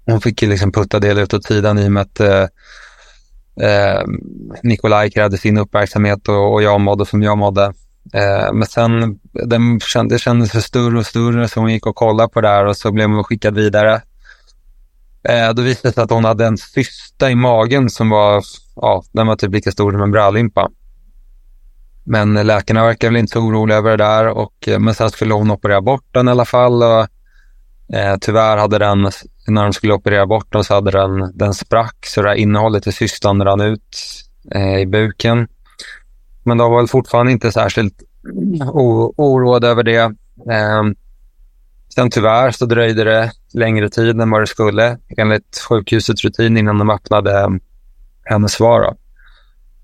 hon fick liksom putta det ut åt sidan i och med att eh, eh, Nikolaj krävde sin uppmärksamhet och, och jag mådde som jag mådde. Eh, men sen den kände, det kändes för större och större så hon gick och kollade på det här och så blev hon skickad vidare. Eh, då visade det sig att hon hade en cysta i magen som var, ja, den var typ lika stor som en brallimpa. Men läkarna verkar väl inte så oroliga över det där. Och, eh, men sen skulle hon operera bort den i alla fall. Och, eh, tyvärr hade den, när de skulle operera bort den så hade den, den sprack så det här innehållet i cystan rann ut eh, i buken. Men de var väl fortfarande inte särskilt oroade över det. Eh, sen tyvärr så dröjde det längre tid än vad det skulle enligt sjukhusets rutin innan de öppnade ehm, hennes svar.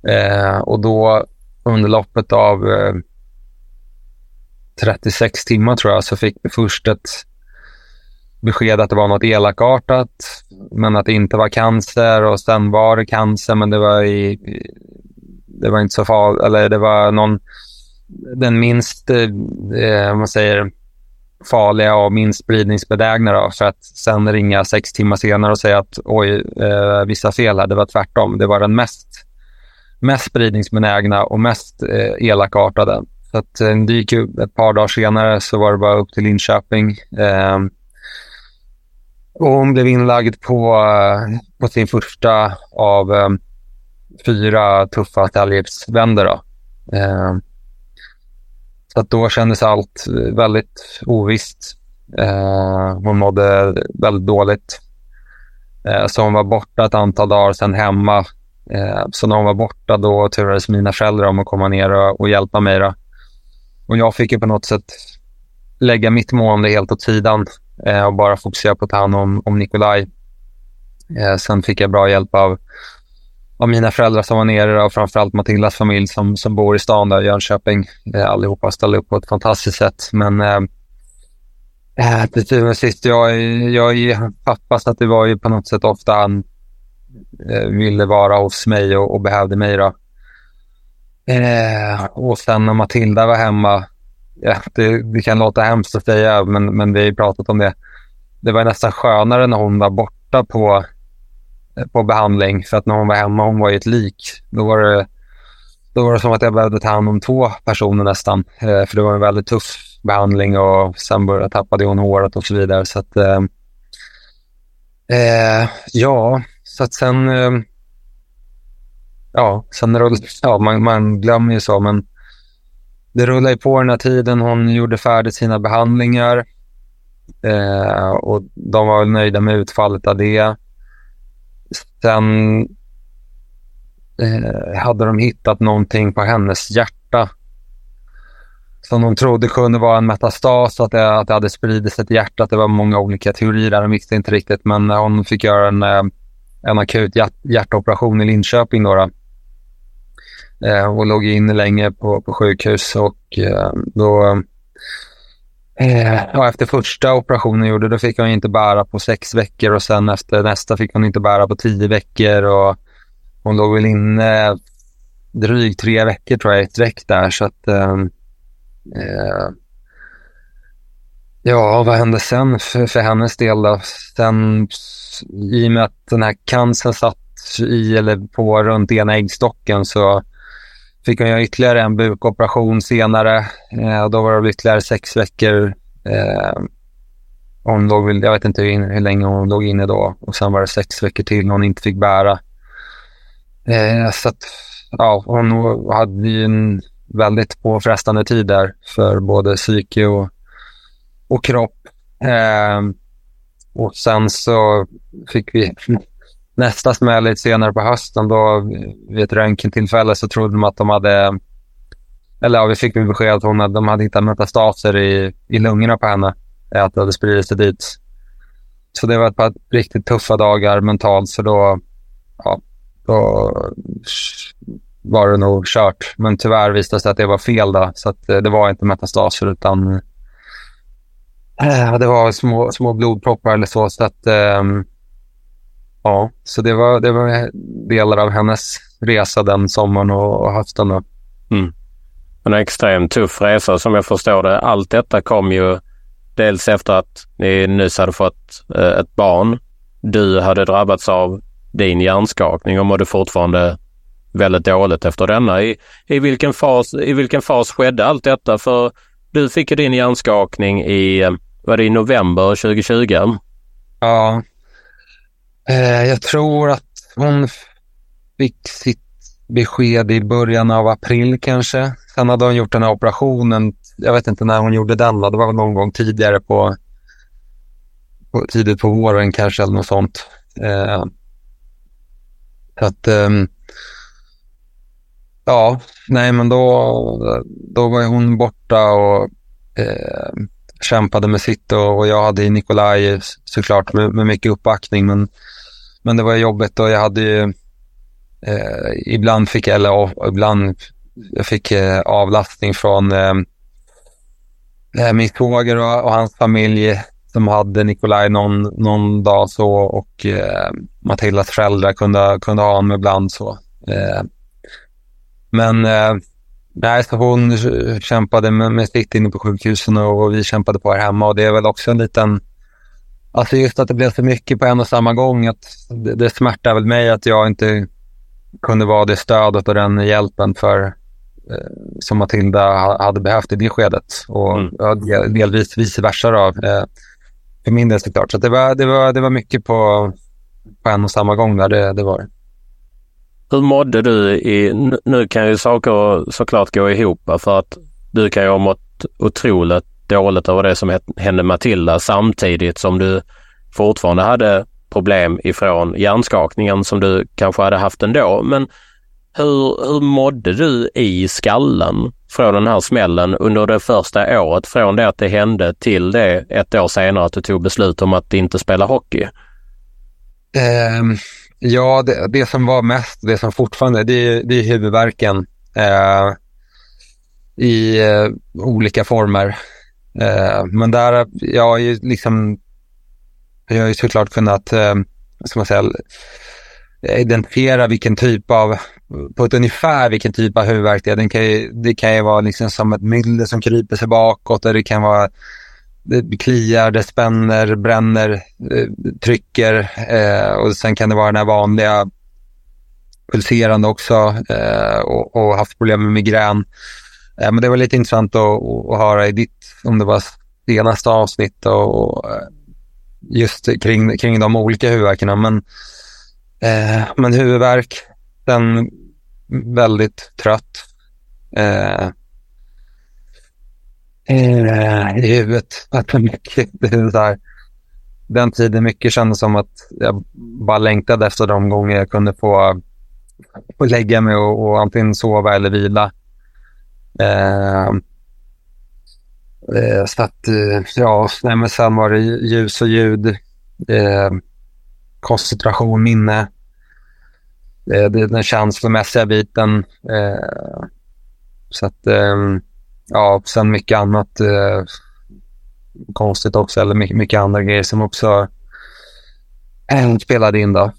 Eh, och då under loppet av eh, 36 timmar tror jag så fick vi först ett besked att det var något elakartat men att det inte var cancer och sen var det cancer men det var i, det var inte så farligt, eller det var någon, den minst, eh, eh man säger, farliga och minst spridningsbenägna då, för att sen ringa sex timmar senare och säga att oj, eh, vissa fel här, det var tvärtom. Det var den mest mest spridningsbenägna och mest eh, elakartade. Så att, eh, det gick ju ett par dagar senare så var det bara upp till Linköping. Eh, och hon blev inlagd på, eh, på sin första av eh, fyra tuffa talgipsvändor. Eh, så att då kändes allt väldigt ovisst. Eh, hon mådde väldigt dåligt. Eh, så hon var borta ett antal dagar, sen hemma Eh, så när hon var borta då turades mina föräldrar om att komma ner och, och hjälpa mig. Då. Och jag fick ju på något sätt lägga mitt mående helt åt sidan eh, och bara fokusera på att ta hand om, om Nikolaj. Eh, sen fick jag bra hjälp av, av mina föräldrar som var nere och framförallt Matildas familj som, som bor i stan där, Jönköping. Eh, allihopa ställde upp på ett fantastiskt sätt. Men eh, eh, till syvende och sist, jag, jag är pappa så att det var ju på något sätt ofta han Eh, ville vara hos mig och, och behövde mig. Då. Eh, och sen när Matilda var hemma, ja, det, det, kan låta hemskt att säga, men, men vi har ju pratat om det. Det var nästan skönare när hon var borta på, på behandling, för att när hon var hemma, hon var ju ett lik. Då var det, då var det som att jag behövde ta hand om två personer nästan, eh, för det var en väldigt tuff behandling och sen började, tappade hon håret och så vidare. Så att, eh, eh ja, så att sen, eh, ja, sen rull, ja man, man glömmer ju så, men det rullade på den här tiden. Hon gjorde färdigt sina behandlingar eh, och de var väl nöjda med utfallet av det. Sen eh, hade de hittat någonting på hennes hjärta som de trodde kunde vara en metastas, att det, att det hade spridit sig till hjärtat. Det var många olika teorier där, de visste inte riktigt. Men hon fick göra en eh, en akut hjärt hjärtoperation i Linköping. Då, då. Eh, och låg inne länge på, på sjukhus och eh, då eh, efter första operationen gjorde då fick hon inte bära på sex veckor och sen efter nästa fick hon inte bära på tio veckor och hon låg väl inne drygt tre veckor tror jag i sträck där så att ehm, eh, Ja, vad hände sen för, för hennes del då? Sen i och med att den här cancern satt i eller på runt ena äggstocken så fick hon göra ytterligare en bukoperation senare. Eh, då var det ytterligare sex veckor. Eh, hon låg, jag vet inte hur, hur, länge hon låg inne då och sen var det sex veckor till hon inte fick bära. Eh, så att, ja, hon hade ju en väldigt påfrestande tid där för både psyke och, och kropp. Eh, och sen så fick vi nästa smäll lite senare på hösten, då vid ett röntgentillfälle så trodde de att de hade, eller ja, vi fick besked att hon hade, de hade hittat metastaser i, i lungorna på henne, eh, att det hade spridit sig dit. Så det var ett par riktigt tuffa dagar mentalt, så då, ja, då var det nog kört. Men tyvärr visade det sig att det var fel då, så att eh, det var inte metastaser utan eh, det var små, små blodproppar eller så. så att, äh, Ja, så det var, det var delar av hennes resa den sommaren och, och hösten. Då. Mm. En extremt tuff resa som jag förstår det. Allt detta kom ju dels efter att ni nyss hade fått eh, ett barn. Du hade drabbats av din hjärnskakning och mådde fortfarande väldigt dåligt efter denna. I, i, vilken, fas, I vilken fas skedde allt detta? För du fick ju din hjärnskakning i, eh, var det i november 2020? Ja, Eh, jag tror att hon fick sitt besked i början av april kanske. Sen hade hon gjort den här operationen. Jag vet inte när hon gjorde den. Det var någon gång tidigare på, på tidigt på våren kanske eller något sånt. Eh, att, eh, ja, nej men då, då var hon borta och eh, kämpade med sitt och, och jag hade Nikolaj såklart med, med mycket uppbackning. Men men det var jobbigt och jag hade ju, eh, ibland fick jag, eller ibland, jag fick eh, avlastning från eh, eh, min svåger och, och, hans familj som hade Nikolaj någon, någon dag så och eh, Matildas föräldrar kunde, kunde ha honom ibland så. Eh, men eh, nej, så hon kämpade med, med sitt inne på sjukhusen och, och vi kämpade på här hemma och det är väl också en liten Alltså just att det blev så mycket på en och samma gång. Att det, det smärtar väl mig att jag inte kunde vara det stödet och den hjälpen för eh, som Matilda hade behövt i det skedet. Och mm. delvis vice versa då, eh, för min del såklart. Så det, var, det, var, det var mycket på, på en och samma gång där, det, det var Hur mådde du i, nu kan ju saker såklart gå ihop för att du kan ju ha mått otroligt dåligt över det som hände Matilda samtidigt som du fortfarande hade problem ifrån hjärnskakningen som du kanske hade haft ändå. Men hur, hur mådde du i skallen från den här smällen under det första året från det att det hände till det ett år senare att du tog beslut om att inte spela hockey? Um, ja, det, det, som var mest, det som fortfarande, det, det är huvudvärken uh, i uh, olika former. Eh, men där, jag har ju liksom, jag har ju såklart kunnat, eh, ska man säga, identifiera vilken typ av, på ett ungefär vilken typ av huvudvärk det är. Den kan ju, det kan ju vara liksom som ett myller som kryper sig bakåt och det kan vara det kliar, det spänner, bränner, eh, trycker eh, och sen kan det vara den här vanliga pulserande också eh, och, och haft problem med migrän. Eh, men det var lite intressant att, att höra i ditt om det var senaste avsnitt och, och eh, just kring, kring de olika huvudvärkarna. Men, eh, men huvudvärk, den väldigt trött. Eh, eh I huvudet. Att mycket, det så här, den tiden mycket kändes som att jag bara längtade efter de gånger jag kunde få, få lägga mig och, och antingen sova eller vila. Eh, Eh, så att, eh, ja, nej, men sen var det ljus och ljud, eh, koncentration, minne, eh, den känslomässiga biten. Eh, så att, eh, ja, sen mycket annat eh, konstigt också, eller mycket, mycket andra grejer som också eh, spelade in då.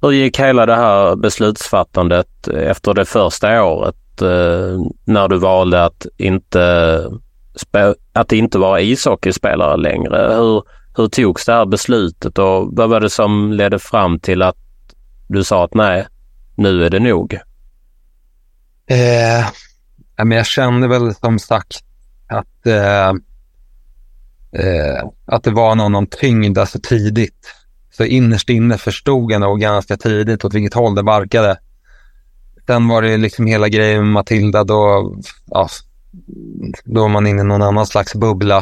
Hur gick hela det här beslutsfattandet efter det första året? Eh, när du valde att inte, att inte vara ishockeyspelare längre. Hur, hur togs det här beslutet och vad var det som ledde fram till att du sa att nej, nu är det nog? Eh, jag kände väl som sagt att, eh, eh, att det var någon, någon tyngd alltså tidigt. Så innerst inne förstod jag nog ganska tidigt åt vilket håll det barkade. Sen var det liksom hela grejen med Matilda. Då, ja, då var man inne i någon annan slags bubbla.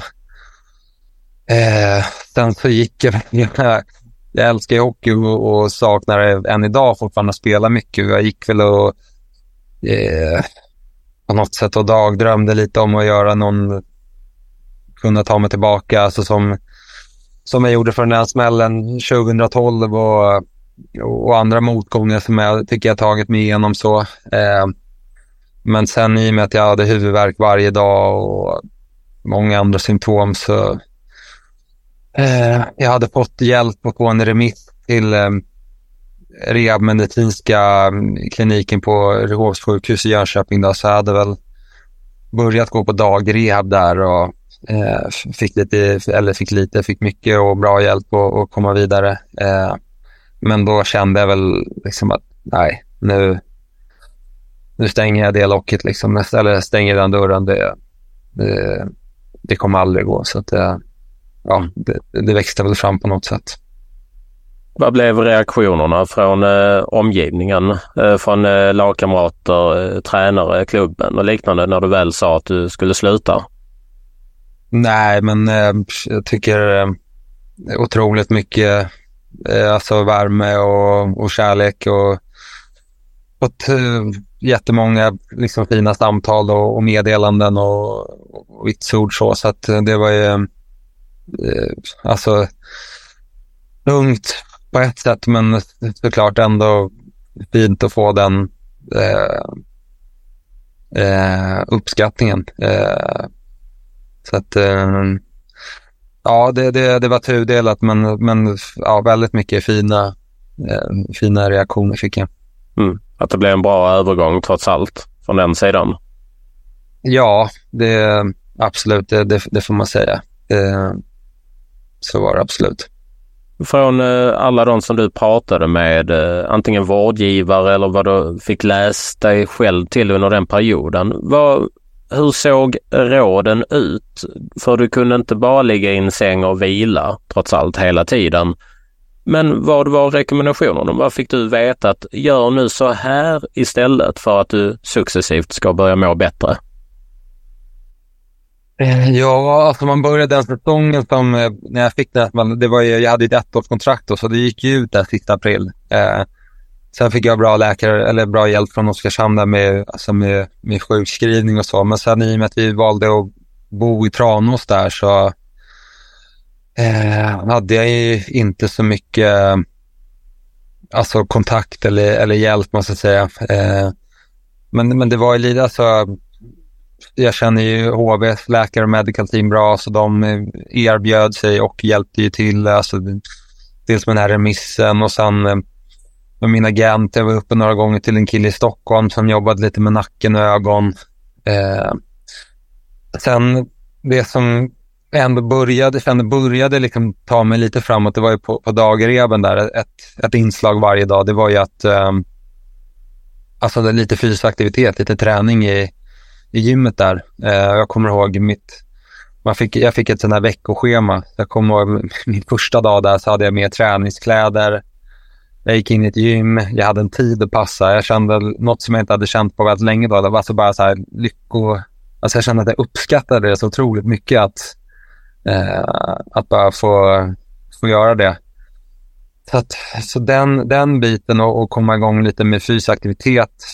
Eh, sen så gick jag, jag, jag älskar ju hockey och, och saknar det än idag fortfarande att spela mycket. Jag gick väl och eh, på något sätt och dagdrömde lite om att göra någon, kunna ta mig tillbaka, alltså som, som jag gjorde för den här smällen 2012 och, och andra motgångar som jag tycker jag tagit mig igenom så. Eh, men sen i och med att jag hade huvudvärk varje dag och många andra symptom så eh, jag hade fått hjälp att få en remiss till eh, rehabmedicinska mm, kliniken på Rehovs sjukhus i Jönköping. Då, så jag hade väl börjat gå på dagrehab där och eh, fick lite, eller fick lite, fick mycket och bra hjälp att komma vidare. Eh, men då kände jag väl liksom att nej, nu, nu stänger jag det locket liksom, eller stänger den dörren. Det, det, det kommer aldrig gå. Så att, eh, ja, det, det växte väl fram på något sätt. Vad blev reaktionerna från eh, omgivningen, eh, från eh, lagkamrater, eh, tränare, klubben och liknande när du väl sa att du skulle sluta? Nej, men eh, jag tycker eh, otroligt mycket Eh, alltså värme och, och kärlek och fått jättemånga liksom, fina samtal och, och meddelanden och, och vitsord så, så att eh, det var ju eh, alltså lugnt på ett sätt, men såklart ändå fint att få den eh, eh, uppskattningen. Eh, så att eh, ja, det, det, det var tudelat, men, men ja, väldigt mycket fina, eh, fina reaktioner fick jag. Mm. Att det blev en bra övergång trots allt från den sidan? Ja, det absolut, det, det, det får man säga. Eh, så var det absolut. Från eh, alla de som du pratade med, eh, antingen vårdgivare eller vad du fick läst dig själv till under den perioden. Vad, hur såg råden ut? För du kunde inte bara ligga i en säng och vila trots allt hela tiden. Men vad var rekommendationerna? Vad fick du veta att gör nu så här istället för att du successivt ska börja må bättre? Eh, ja, alltså man började den säsongen som, eh, när jag fick det, det var ju, jag hade ett ettårskontrakt då, så det gick ju ut där sista april. Eh, sen fick jag bra läkare, eller bra hjälp från Oskarshamn där med, alltså med, med sjukskrivning och så. Men sen i och med att vi valde att bo i Tranås där så eh, hade jag ju inte så mycket alltså kontakt eller, eller hjälp, måste jag säga. Eh, men, men det var ju lite, alltså jag känner ju HVs läkare och medical team bra, så de eh, erbjöd sig och hjälpte ju till. Alltså, dels med den här remissen och sen eh, med min agent. Jag var uppe några gånger till en kille i Stockholm som jobbade lite med nacken och ögon. Eh, sen det som ändå började, ändå började liksom ta mig lite framåt, det var ju på, på dagreben där, ett, ett inslag varje dag. Det var ju att eh, alltså det lite fysisk aktivitet, lite träning i i gymmet där. Eh, jag kommer ihåg mitt, man fick, jag fick ett sånt här veckoschema. Jag kommer ihåg min första dag där så hade jag med träningskläder. Jag gick in i ett gym, jag hade en tid att passa. Jag kände något som jag inte hade känt på väldigt länge då. Det var alltså bara så här lycko... Alltså jag kände att jag uppskattade det så otroligt mycket att, eh, att bara få, få göra det. Så, att, så den, den biten och, och komma igång lite med fysisk aktivitet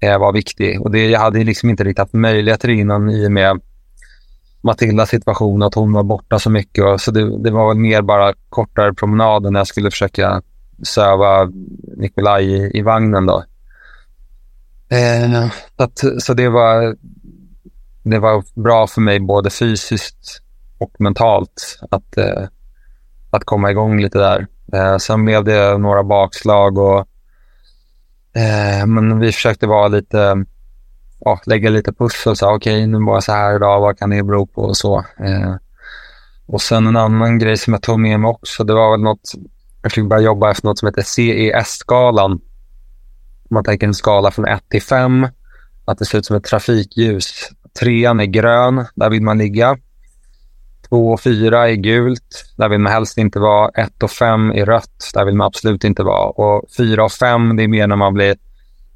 eh, var viktig. Och det, jag hade liksom inte riktigt haft möjligheter innan i och med Matildas situation, att hon var borta så mycket. Och, så det, det var väl mer bara kortare promenader när jag skulle försöka söva Nikolaj i, i vagnen. Då. Eh, så, att, så det, var, det var bra för mig både fysiskt och mentalt att, eh, att komma igång lite där. Eh, sen blev det några bakslag och Eh, men vi försökte vara lite, ja, lägga lite pussel. Okej, okay, nu var jag så här idag, vad kan det bero på och så. Eh, och sen en annan grej som jag tog med mig också, det var väl något, jag fick börja jobba efter något som heter CES-skalan. Man tänker en skala från 1 till 5, att det ser ut som ett trafikljus. Trean är grön, där vill man ligga. Två och fyra är gult, där vill man helst inte vara. Ett och fem är rött, där vill man absolut inte vara. Och fyra och fem, det är mer när man blir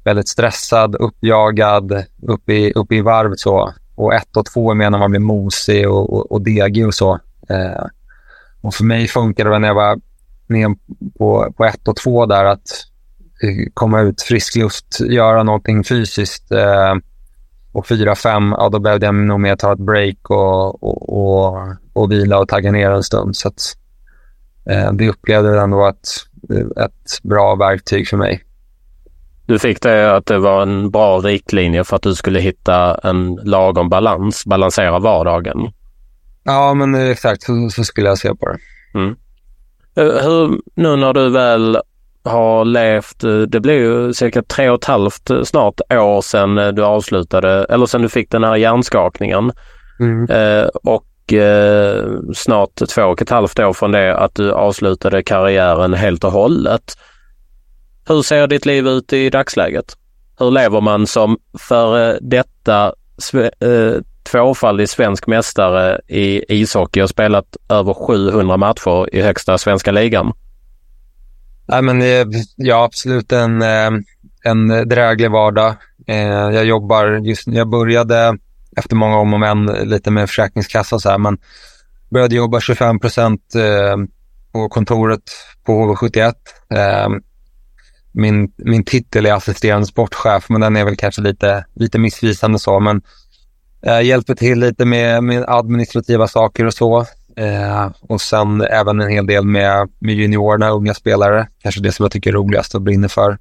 väldigt stressad, uppjagad, upp i, upp i varv så. Och ett och två är mer när man blir mosig och, och, och degig och så. Eh, och för mig funkade det när jag var ner på, på ett och två där att eh, komma ut frisk luft, göra någonting fysiskt. Eh, och fyra, fem, ja då behövde jag nog mer ta ett break och, och, och, och vila och tagga ner en stund. Så att, eh, det upplevde jag ändå ett, ett bra verktyg för mig. Du fick det att det var en bra riktlinje för att du skulle hitta en lagom balans, balansera vardagen. Ja, men exakt så, så skulle jag se på det. Mm. Eh, hur, nu när du väl har levt, eh, det blir ju cirka tre och ett halvt eh, snart år sedan du avslutade, eller sedan du fick den här hjärnskakningen. Mm. Eh, och eh, snart två och ett halvt år från det att du avslutade karriären helt och hållet. Hur ser ditt liv ut i dagsläget? Hur lever man som före detta eh, tvåfaldig svensk mästare i ishockey och spelat över 700 matcher i högsta svenska ligan? Nej, men, eh, ja, absolut en, eh, en dräglig vardag. Eh, jag jobbar just jag började efter många om och men lite med Försäkringskassan så här, men började jobba 25 procent på kontoret på HV71 min, min titel är assisterande sportchef, men den är väl kanske lite, lite missvisande så. Men eh, hjälper till lite med, med administrativa saker och så. Eh, och sen även en hel del med, med juniorerna, unga spelare. Kanske det som jag tycker är roligast och brinner för.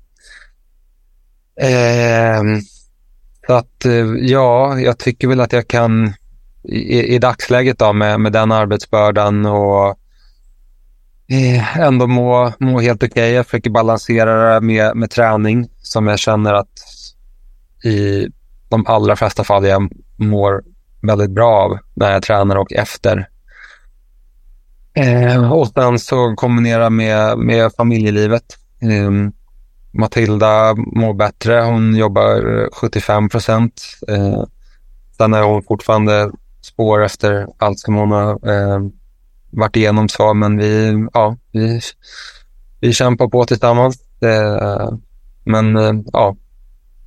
Eh, så att eh, ja, jag tycker väl att jag kan i, i dagsläget då med, med den arbetsbördan och Eh, ändå må, må helt okej. Okay. Jag försöker balansera det med, med träning som jag känner att i de allra flesta fall jag mår väldigt bra av när jag tränar och efter. Eh, och sen så kombinera med, med familjelivet. Eh, Matilda mår bättre. Hon jobbar eh, 75 procent. Eh, sen är hon fortfarande spår efter allt som hon har eh, varit igenom så, men vi, ja, vi, vi kämpar på tillsammans. Eh, men eh, ja,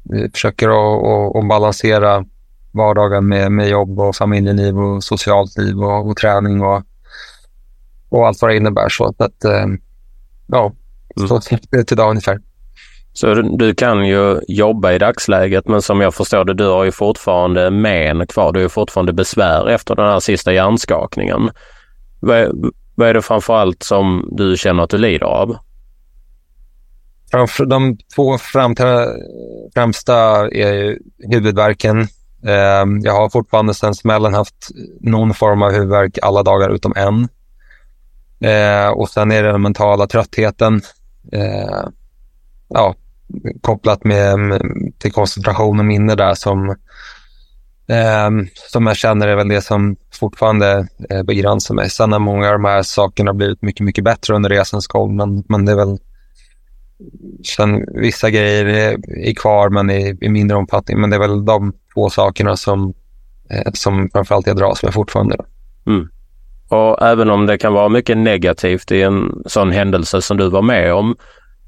vi försöker att, balansera vardagen med, med jobb och familjeliv och socialt liv och, och träning och, och allt vad det innebär. Så att, ja, så mm. det idag ungefär. Så du kan ju jobba i dagsläget men som jag förstår det, du har ju fortfarande men kvar. Du har ju fortfarande besvär efter den här sista hjärnskakningen. Vad är, vad är det framförallt som du känner att du lider av? De två främsta är huvudvärken. Eh, jag har fortfarande sedan smällen haft någon form av huvudvärk alla dagar utom en. Eh, och sen är det den mentala tröttheten. Eh, ja, kopplat med, med, till koncentration och minne där som Eh, som jag känner är väl det som fortfarande eh, begränsar mig. Sen har många av de här sakerna blivit mycket, mycket bättre under resans gång, men, men det är väl Sen vissa grejer är, är kvar, men i, i, mindre omfattning. Men det är väl de två sakerna som, eh, som framförallt jag dras med fortfarande. Mm. Och även om det kan vara mycket negativt i en sån händelse som du var med om,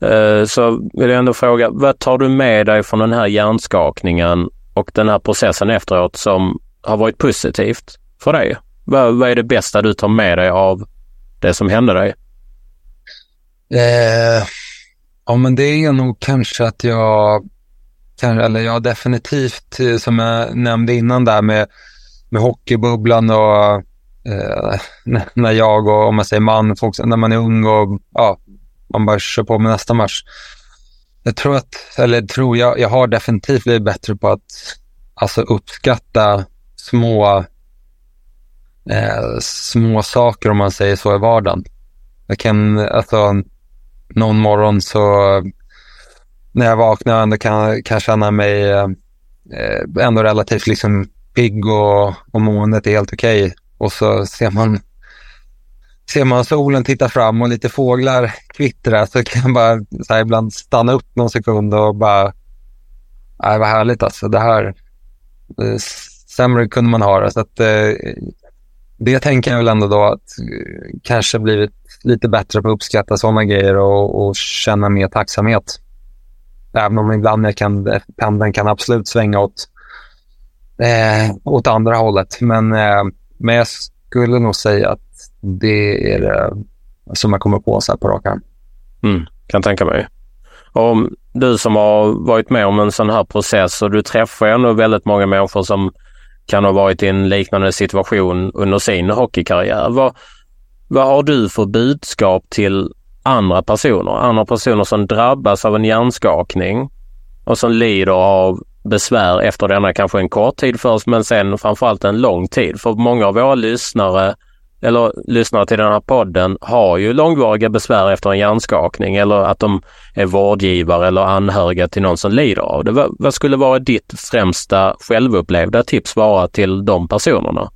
eh, så vill jag ändå fråga, vad tar du med dig från den här hjärnskakningen och den här processen efteråt som har varit positivt för dig? Vad, vad är det bästa du tar med dig av det som hände dig? Eh, ja, men det är nog kanske att jag, eller ja, definitivt, eh, som jag nämnde innan där med, med hockeybubblan och eh, när jag och, om man säger man, folk, när man är ung och ja, man bara kör på med nästa match. Jag tror att, eller tror jag, jag har definitivt blivit bättre på att alltså uppskatta små, eh, små saker om man säger så i vardagen. Jag kan, alltså någon morgon så när jag vaknar ändå kan, kan känna mig eh, ändå relativt liksom pigg och, och måendet är helt okej. Okay. Och så ser man ser man solen titta fram och lite fåglar kvittra så kan jag bara så här, ibland stanna upp någon sekund och bara, nej vad härligt alltså. Det här, eh, det, sämre kunde man ha det. Så att, eh, det tänker jag väl ändå då att eh, kanske blivit lite bättre på att uppskatta sådana grejer och, och känna mer tacksamhet. Även om ibland jag kan, pendeln kan absolut svänga åt, eh, åt andra hållet. Men, eh, men jag skulle nog säga att det är det som jag kommer på så här på rak arm. Mm, kan tänka mig. Om du som har varit med om en sån här process och du träffar ju ändå väldigt många människor som kan ha varit i en liknande situation under sin hockeykarriär. Vad, vad har du för budskap till andra personer? Andra personer som drabbas av en hjärnskakning och som lider av besvär efter denna kanske en kort tid först men sen framförallt en lång tid. För många av våra lyssnare eller lyssnare till den här podden har ju långvariga besvär efter en hjärnskakning eller att de är vårdgivare eller anhöriga till någon som lider av det. Vad, skulle vara ditt främsta självupplevda tips vara till de personerna?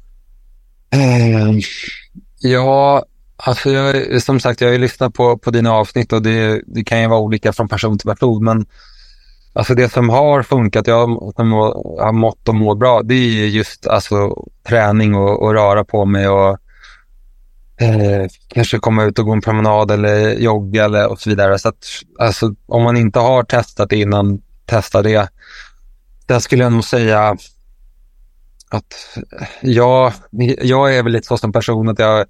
Ehm, ja, alltså jag, som sagt, jag har ju lyssnat på, på dina avsnitt och det, det kan ju vara olika från person till person, men Alltså det som har funkat, jag har mått och mår bra, det är just alltså, träning och, och röra på mig och eh, kanske komma ut och gå en promenad eller jogga eller och så vidare. Så att, alltså, om man inte har testat det innan, testa det. Där skulle jag nog säga att jag, jag är väl lite så som person att jag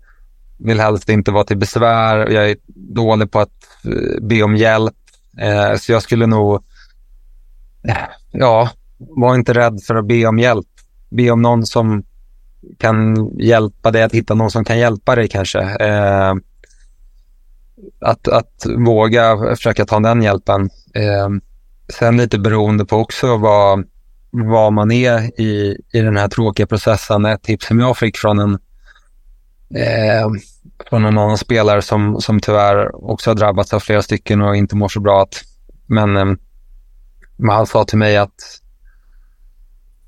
vill helst inte vara till besvär. Jag är dålig på att eh, be om hjälp. Eh, så jag skulle nog, eh, ja, var inte rädd för att be om hjälp. Be om någon som kan hjälpa dig att hitta någon som kan hjälpa dig kanske. Eh, att, att våga försöka ta den hjälpen. Eh, sen lite beroende på också vad, vad man är i, i den här tråkiga processen. Ett tips som jag fick från en, eh, från en annan spelare som, som tyvärr också har drabbats av flera stycken och inte mår så bra. Att, men eh, han sa till mig att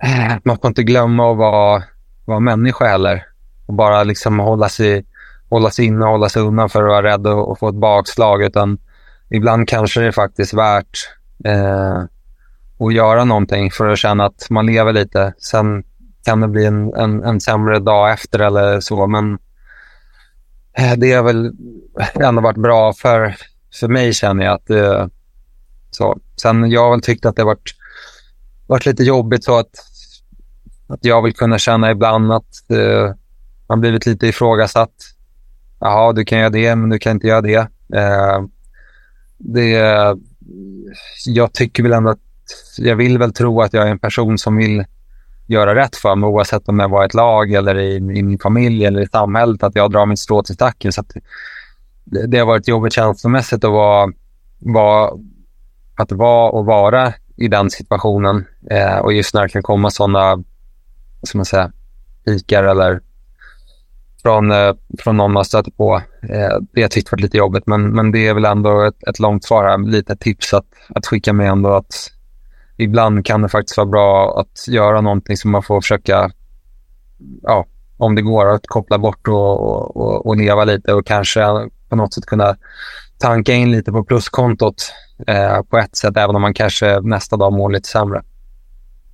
eh, man får inte glömma att vara vara människa heller. Och bara liksom hålla sig, hålla sig inne och hålla sig undan för att vara rädd och, och få ett bakslag. Utan ibland kanske det är faktiskt värt eh, att göra någonting för att känna att man lever lite. Sen kan det bli en, en, en sämre dag efter eller så. Men Eh, det har väl ändå varit bra för, för mig känner jag. att eh, så. Sen jag har väl tyckt att det har varit, varit lite jobbigt så att att jag vill kunna känna ibland att eh, man blivit lite ifrågasatt. Jaha, du kan göra det, men du kan inte göra det. Eh, det jag tycker väl ändå att jag vill väl tro att jag är en person som vill göra rätt för mig oavsett om jag var i ett lag eller i, i min familj eller i samhället. Att jag drar mitt strå till stacken. Så det, det, har varit jobbigt känslomässigt att vara, vara, att vara och vara i den situationen. Eh, och just när det kan komma sådana som man säger, pikar eller från, eh, från någon man stöter på. Eh, det har tyckt varit lite jobbigt, men, men det är väl ändå ett, ett långt svar här. Lite tips att, att skicka med ändå att ibland kan det faktiskt vara bra att göra någonting som man får försöka, ja, om det går, att koppla bort och, och, och leva lite och kanske på något sätt kunna tanka in lite på pluskontot eh, på ett sätt, även om man kanske nästa dag mår lite sämre.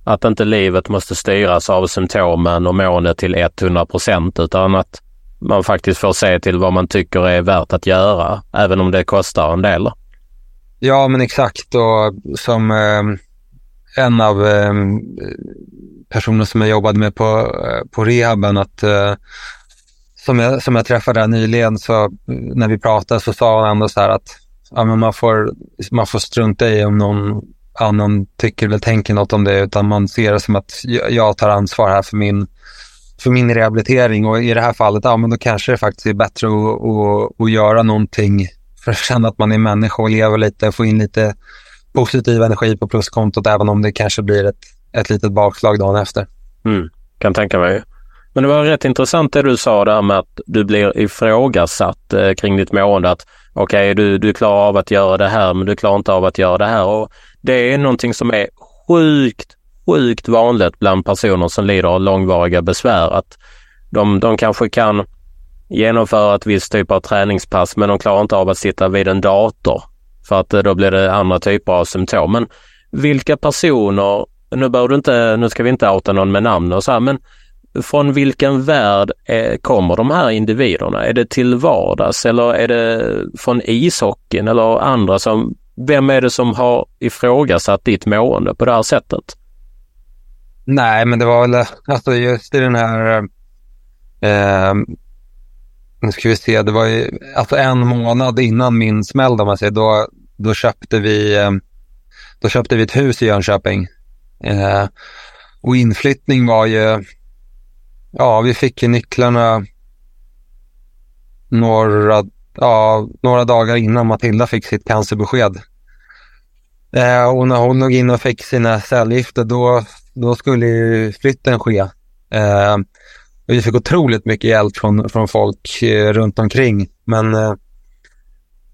Att inte livet måste styras av symptomen och måendet till 100 procent utan att man faktiskt får se till vad man tycker är värt att göra, även om det kostar en del. Ja, men exakt. Och som eh, en av eh, som jag jobbade med på, eh, på rehaben, att, eh, som, jag, som jag träffade nyligen, så eh, när vi pratade så sa han ändå så här att ja, men man, får, man får strunta i om någon annan tycker eller tänker något om det, utan man ser det som att jag tar ansvar här för min, för min rehabilitering. Och i det här fallet, ja men då kanske det faktiskt är bättre att, att, att göra någonting för att känna att man är människa och lever lite, få in lite positiv energi på pluskontot, även om det kanske blir ett, ett litet bakslag dagen efter. Mm, kan tänka mig. Men det var rätt intressant det du sa där med att du blir ifrågasatt eh, kring ditt mående. Att okej, okay, du, du klarar av att göra det här, men du klarar inte av att göra det här. Och det är någonting som är sjukt, sjukt vanligt bland personer som lider av långvariga besvär. Att de, de kanske kan genomföra ett visst typ av träningspass, men de klarar inte av att sitta vid en dator för att eh, då blir det andra typer av symptom. Men vilka personer, nu, bör du inte, nu ska vi inte outa någon med namn och så här, men från vilken värld är, kommer de här individerna? Är det till vardags eller är det från ishockeyn eller andra som vem är det som har ifrågasatt ditt mående på det här sättet? Nej, men det var väl alltså just i den här eh, nu ska vi se, det var ju alltså en månad innan min smäll, om man säger, då, då, köpte vi, eh, då köpte vi ett hus i Jönköping. Eh, och inflyttning var ju, ja, vi fick ju nycklarna några, ja, några dagar innan Matilda fick sitt cancerbesked. Eh, och när hon låg in och fick sina cellgifter, då, då skulle ju flytten ske. Eh, vi fick otroligt mycket hjälp från, från folk eh, runt omkring. Men eh,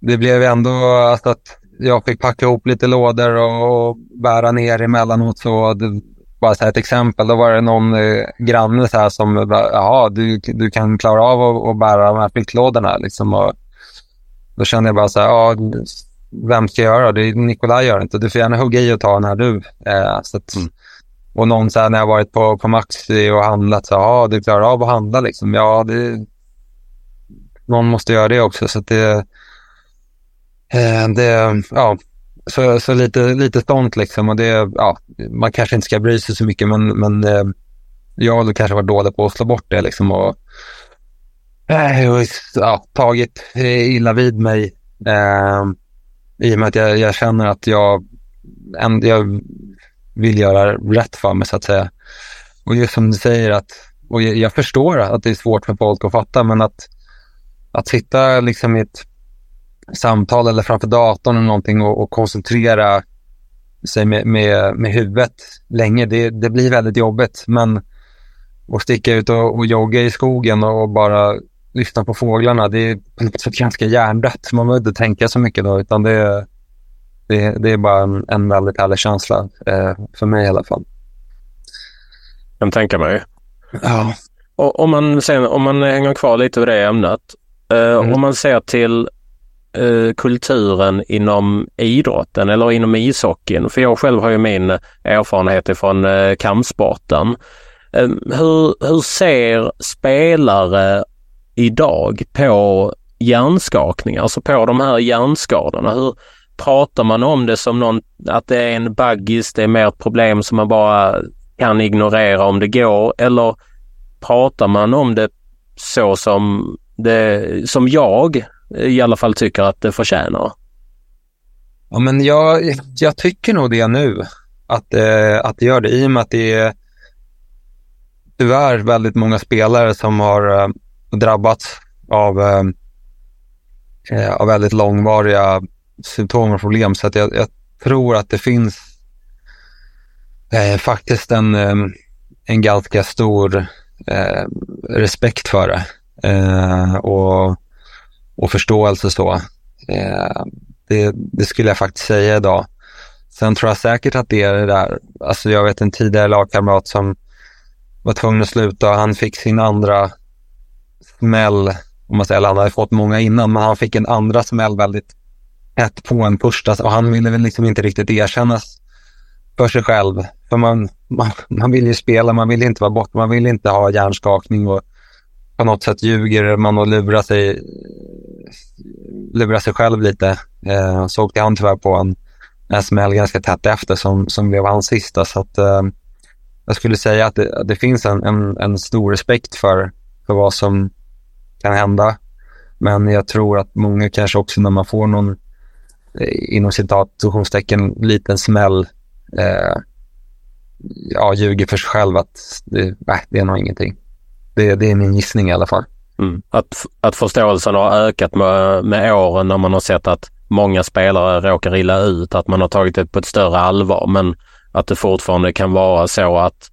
det blev ändå alltså att jag fick packa ihop lite lådor och, och bära ner emellanåt. Så det, bara så ett exempel, då var det någon eh, granne så här som, jaha, du, du kan klara av att, att bära de här flyttlådorna. Liksom, och då kände jag bara så här, ja, vem ska göra det? Nikolaj gör det inte. Du får gärna hugga i och ta den här du. Eh, så att, mm. Och någon så här, när jag varit på, på Maxi och handlat, så ja, du klarar av att handla liksom. Ja, det, någon måste göra det också. Så det, eh, det, ja, så, så lite, lite sånt liksom. Och det, ja, man kanske inte ska bry sig så mycket, men, men eh, jag har kanske varit dålig på att slå bort det liksom. Och, eh, ja, tagit eh, illa vid mig eh, i och med att jag, jag känner att jag, en, jag vill göra rätt för mig så att säga. Och just som du säger att, och jag, förstår att det är svårt för folk att fatta, men att, att sitta liksom i ett samtal eller framför datorn eller någonting och, och koncentrera sig med, med, med huvudet länge, det, det blir väldigt jobbigt. Men att sticka ut och, och jogga i skogen och, och bara lyssna på fåglarna, det är på något sätt ganska hjärndött. Man behöver inte tänka så mycket då, utan det, det, det är bara en, en väldigt härlig känsla, eh, för mig i alla fall. Jag tänka mig. Ja. Och om man, sen, om man hänger kvar lite vid det ämnet. Eh, mm. Om man ser till eh, kulturen inom idrotten eller inom ishockeyn. För jag själv har ju min erfarenhet ifrån eh, kampsporten. Eh, hur, hur ser spelare idag på hjärnskakningar, alltså på de här hjärnskadorna? Hur, pratar man om det som någon, att det är en baggis, det är mer ett problem som man bara kan ignorera om det går eller pratar man om det så som, det, som jag i alla fall tycker att det förtjänar? Ja, men jag, jag tycker nog det nu, att, eh, att det gör det i och med att det är tyvärr väldigt många spelare som har eh, drabbats av, eh, eh av väldigt långvariga symptom och problem. Så att jag, jag tror att det finns eh, faktiskt en, eh, en ganska stor eh, respekt för det eh, och, och förståelse så. Eh, det, det, skulle jag faktiskt säga idag. Sen tror jag säkert att det är det där, alltså jag vet en tidigare lagkamrat som var tvungen att sluta och han fick sin andra smäll, om man säger, han hade fått många innan, men han fick en andra smäll väldigt ett på en första och han ville väl liksom inte riktigt erkännas för sig själv. För man, man, man vill ju spela, man vill inte vara borta, man vill inte ha hjärnskakning och på något sätt ljuger man och lurar sig, lurar sig själv lite. Eh, så åkte han tyvärr på en, en smäll ganska tätt efter som, som blev hans sista. Så att, eh, jag skulle säga att det, det finns en, en, en, stor respekt för, för vad som kan hända. Men jag tror att många kanske också när man får någon Eh, inom citationstecken liten smäll eh, ja, ljuger för sig själv att det, nej, det är nog ingenting. Det, det är min gissning i alla fall. Mm. Att, att förståelsen har ökat med, med åren när man har sett att många spelare råkar illa ut, att man har tagit det på ett större allvar men att det fortfarande kan vara så att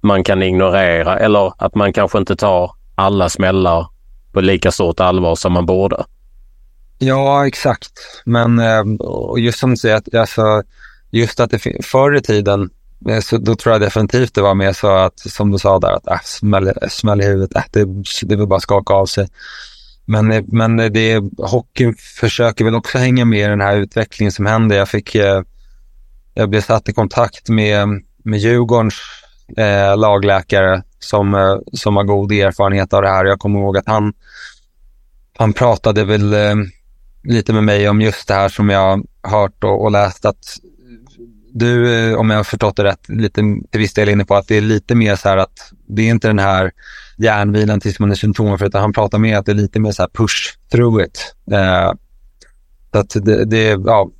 man kan ignorera eller att man kanske inte tar alla smällar på lika stort allvar som man borde. Ja, exakt. Men eh, och just som du säger, att, alltså, just att det förr i tiden, eh, så då tror jag definitivt det var mer så att, som du sa där, att äh, smäll, smäll i huvudet, äh, det, det vill bara skaka av sig. Men, eh, men det, hockeyn försöker väl också hänga med i den här utvecklingen som händer. Jag, fick, jag blev satt i kontakt med, med Djurgårdens eh, lagläkare som, som har god erfarenhet av det här. Jag kommer ihåg att han, han pratade väl lite med mig om just det här som jag hört och, och läst att du, eh, om jag har förstått det rätt, lite till viss del inne på att det är lite mer så här att det är inte den här järnvilan tills man är symptomfri, utan han pratar mer att det är lite mer så här push through it. Eh, så att det, det, ja,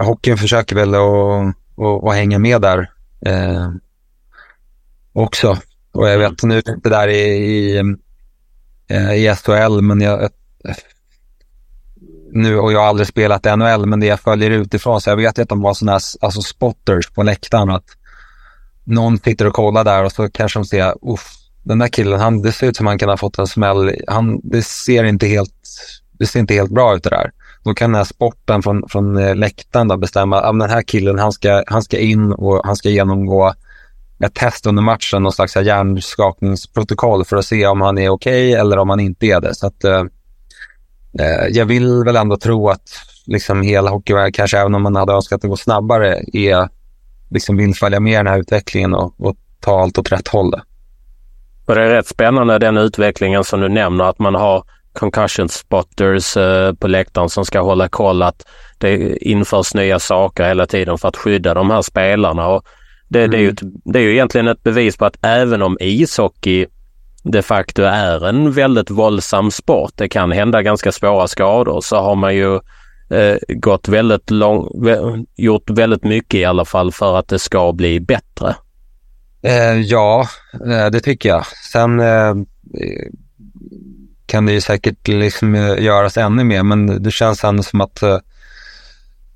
hockeyn försöker väl att, hänga med där eh, också. Och jag vet nu inte där i, i, eh, i SHL, men jag, nu och jag har aldrig spelat NHL, men det jag följer utifrån, så jag vet att de var sådana här alltså spotters på läktaren. Att någon sitter och kollar där och så kanske de ser, uff, den där killen, han, det ser ut som han kan ha fått en smäll. Han, det, ser inte helt, det ser inte helt bra ut det där. Då kan den här sporten från, från eh, läktaren då bestämma att den här killen, han ska, han ska in och han ska genomgå ett test under matchen, någon slags hjärnskakningsprotokoll för att se om han är okej okay eller om han inte är det. Så att, eh, jag vill väl ändå tro att liksom hela hockeyvärlden, kanske även om man hade önskat att det går snabbare, är, liksom vill följa med den här utvecklingen och, och ta allt åt rätt håll. Och det är rätt spännande den utvecklingen som du nämner, att man har concussion spotters eh, på läktaren som ska hålla koll att det införs nya saker hela tiden för att skydda de här spelarna. Och det, mm. det, är ju, mm. det är ju egentligen ett bevis på att även om ishockey de facto är en väldigt våldsam sport, det kan hända ganska svåra skador, så har man ju eh, gått väldigt lång, gjort väldigt mycket i alla fall för att det ska bli bättre. Eh, ja, eh, det tycker jag. Sen eh, kan det ju säkert liksom eh, göras ännu mer, men det känns ändå som att eh,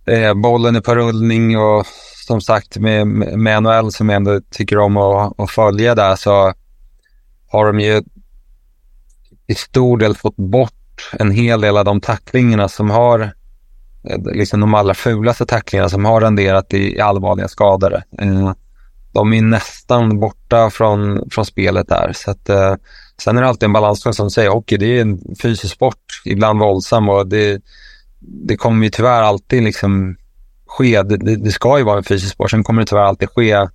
eh bollen är på rullning och som sagt med, med NHL som jag ändå tycker om att, att följa där så har de ju i stor del fått bort en hel del av de tacklingarna som har eh, liksom de allra fulaste tacklingarna som har renderat i allvarliga skador. Eh, de är nästan borta från, från spelet där. Så att, eh, sen är det alltid en balansgång som säger, hockey det är en fysisk sport, ibland våldsam och det, det kommer ju tyvärr alltid liksom ske. Det, det, ska ju vara en fysisk sport, sen kommer det tyvärr alltid ske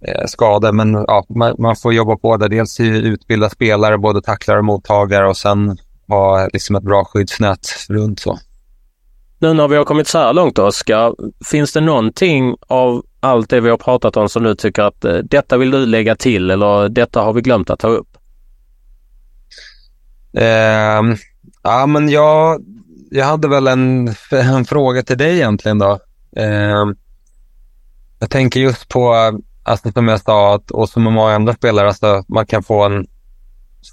eh, skador. Men ja, man, man, får jobba på det. Dels utbilda spelare, både tacklare och mottagare och sen ha liksom ett bra skyddsnät runt så. Nu när vi har kommit så här långt Oskar, finns det någonting av allt det vi har pratat om som du tycker att eh, detta vill du lägga till eller detta har vi glömt att ta upp? Eh, ja, men jag, jag hade väl en, en fråga till dig egentligen då. Eh, jag tänker just på, alltså som jag sa, att, och som många andra spelare, alltså, man kan få en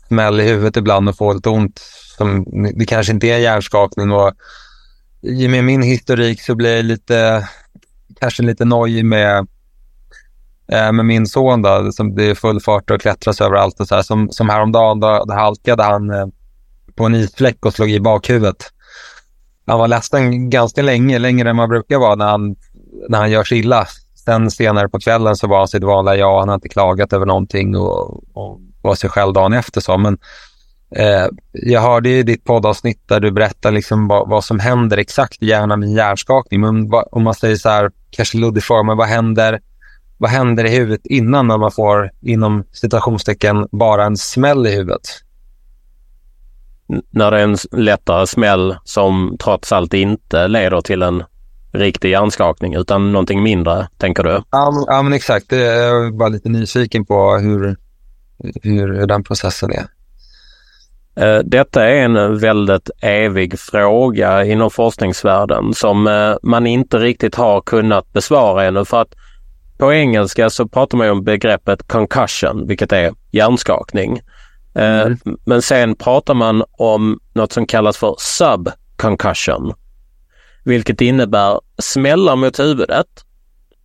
smäll i huvudet ibland och få lite ont. Som, det kanske inte är hjärnskakning och med min historik så blir jag lite, kanske lite nojig med, eh, med min son då, som det är full fart och klättras överallt och så här. Som, som häromdagen, då, då halkade han eh, på en isfläck och slog i bakhuvudet. Han var ledsen ganska länge, längre än man brukar vara när han, när han gör sig illa. Sen senare på kvällen så var han sitt vanliga jag. Han har inte klagat över någonting och, och var sig själv dagen efter. Så. Men eh, jag hörde i ditt poddavsnitt där du berättar liksom vad, vad som händer exakt i hjärnan med hjärnskakning. Men va, om man säger så här, kanske luddig form, vad händer, vad händer i huvudet innan när man får, inom citationstecken, bara en smäll i huvudet? när det är en lättare smäll som trots allt inte leder till en riktig hjärnskakning utan någonting mindre, tänker du? Ja, ja men exakt. Jag är bara lite nyfiken på hur, hur den processen är. Eh, detta är en väldigt evig fråga inom forskningsvärlden som eh, man inte riktigt har kunnat besvara ännu för att på engelska så pratar man om begreppet concussion, vilket är hjärnskakning. Eh, mm. Men sen pratar man om något som kallas för subconcussion, vilket innebär smällar mot huvudet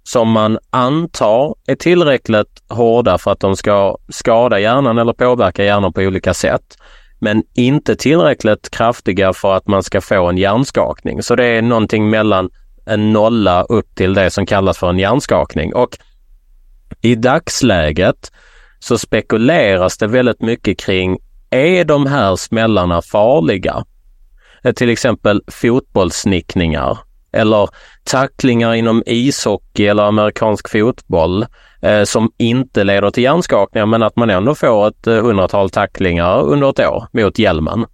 som man antar är tillräckligt hårda för att de ska skada hjärnan eller påverka hjärnan på olika sätt, men inte tillräckligt kraftiga för att man ska få en hjärnskakning. Så det är någonting mellan en nolla upp till det som kallas för en hjärnskakning. Och i dagsläget så spekuleras det väldigt mycket kring, är de här smällarna farliga? Eh, till exempel fotbollssnickningar eller tacklingar inom ishockey eller amerikansk fotboll eh, som inte leder till hjärnskakningar men att man ändå får ett eh, hundratal tacklingar under ett år mot hjälmen.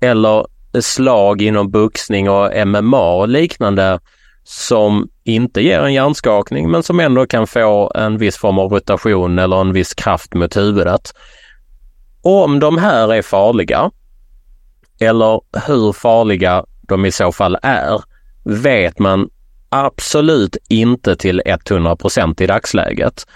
Eller eh, slag inom boxning och MMA och liknande som inte ger en hjärnskakning men som ändå kan få en viss form av rotation eller en viss kraft mot huvudet. Om de här är farliga eller hur farliga de i så fall är vet man absolut inte till 100 procent i dagsläget.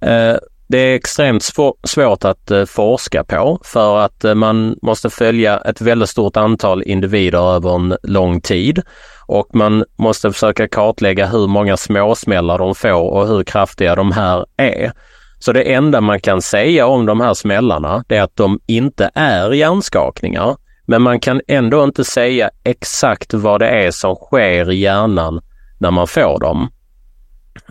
Eh, det är extremt svårt att eh, forska på för att eh, man måste följa ett väldigt stort antal individer över en lång tid och man måste försöka kartlägga hur många småsmällar de får och hur kraftiga de här är. Så det enda man kan säga om de här smällarna är att de inte är hjärnskakningar. Men man kan ändå inte säga exakt vad det är som sker i hjärnan när man får dem.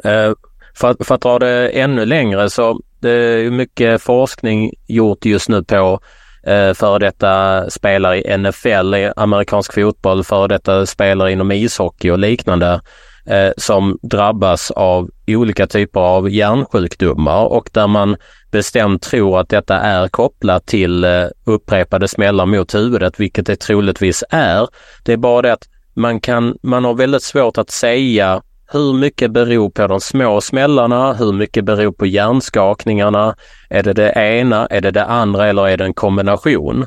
Eh, för, för att dra det ännu längre så det är mycket forskning gjort just nu på eh, före detta spelare i NFL, i amerikansk fotboll, före detta spelare inom ishockey och liknande eh, som drabbas av olika typer av hjärnsjukdomar och där man bestämt tror att detta är kopplat till eh, upprepade smällar mot huvudet, vilket det troligtvis är. Det är bara det att man, kan, man har väldigt svårt att säga hur mycket beror på de små smällarna? Hur mycket beror på hjärnskakningarna? Är det det ena, är det det andra eller är det en kombination?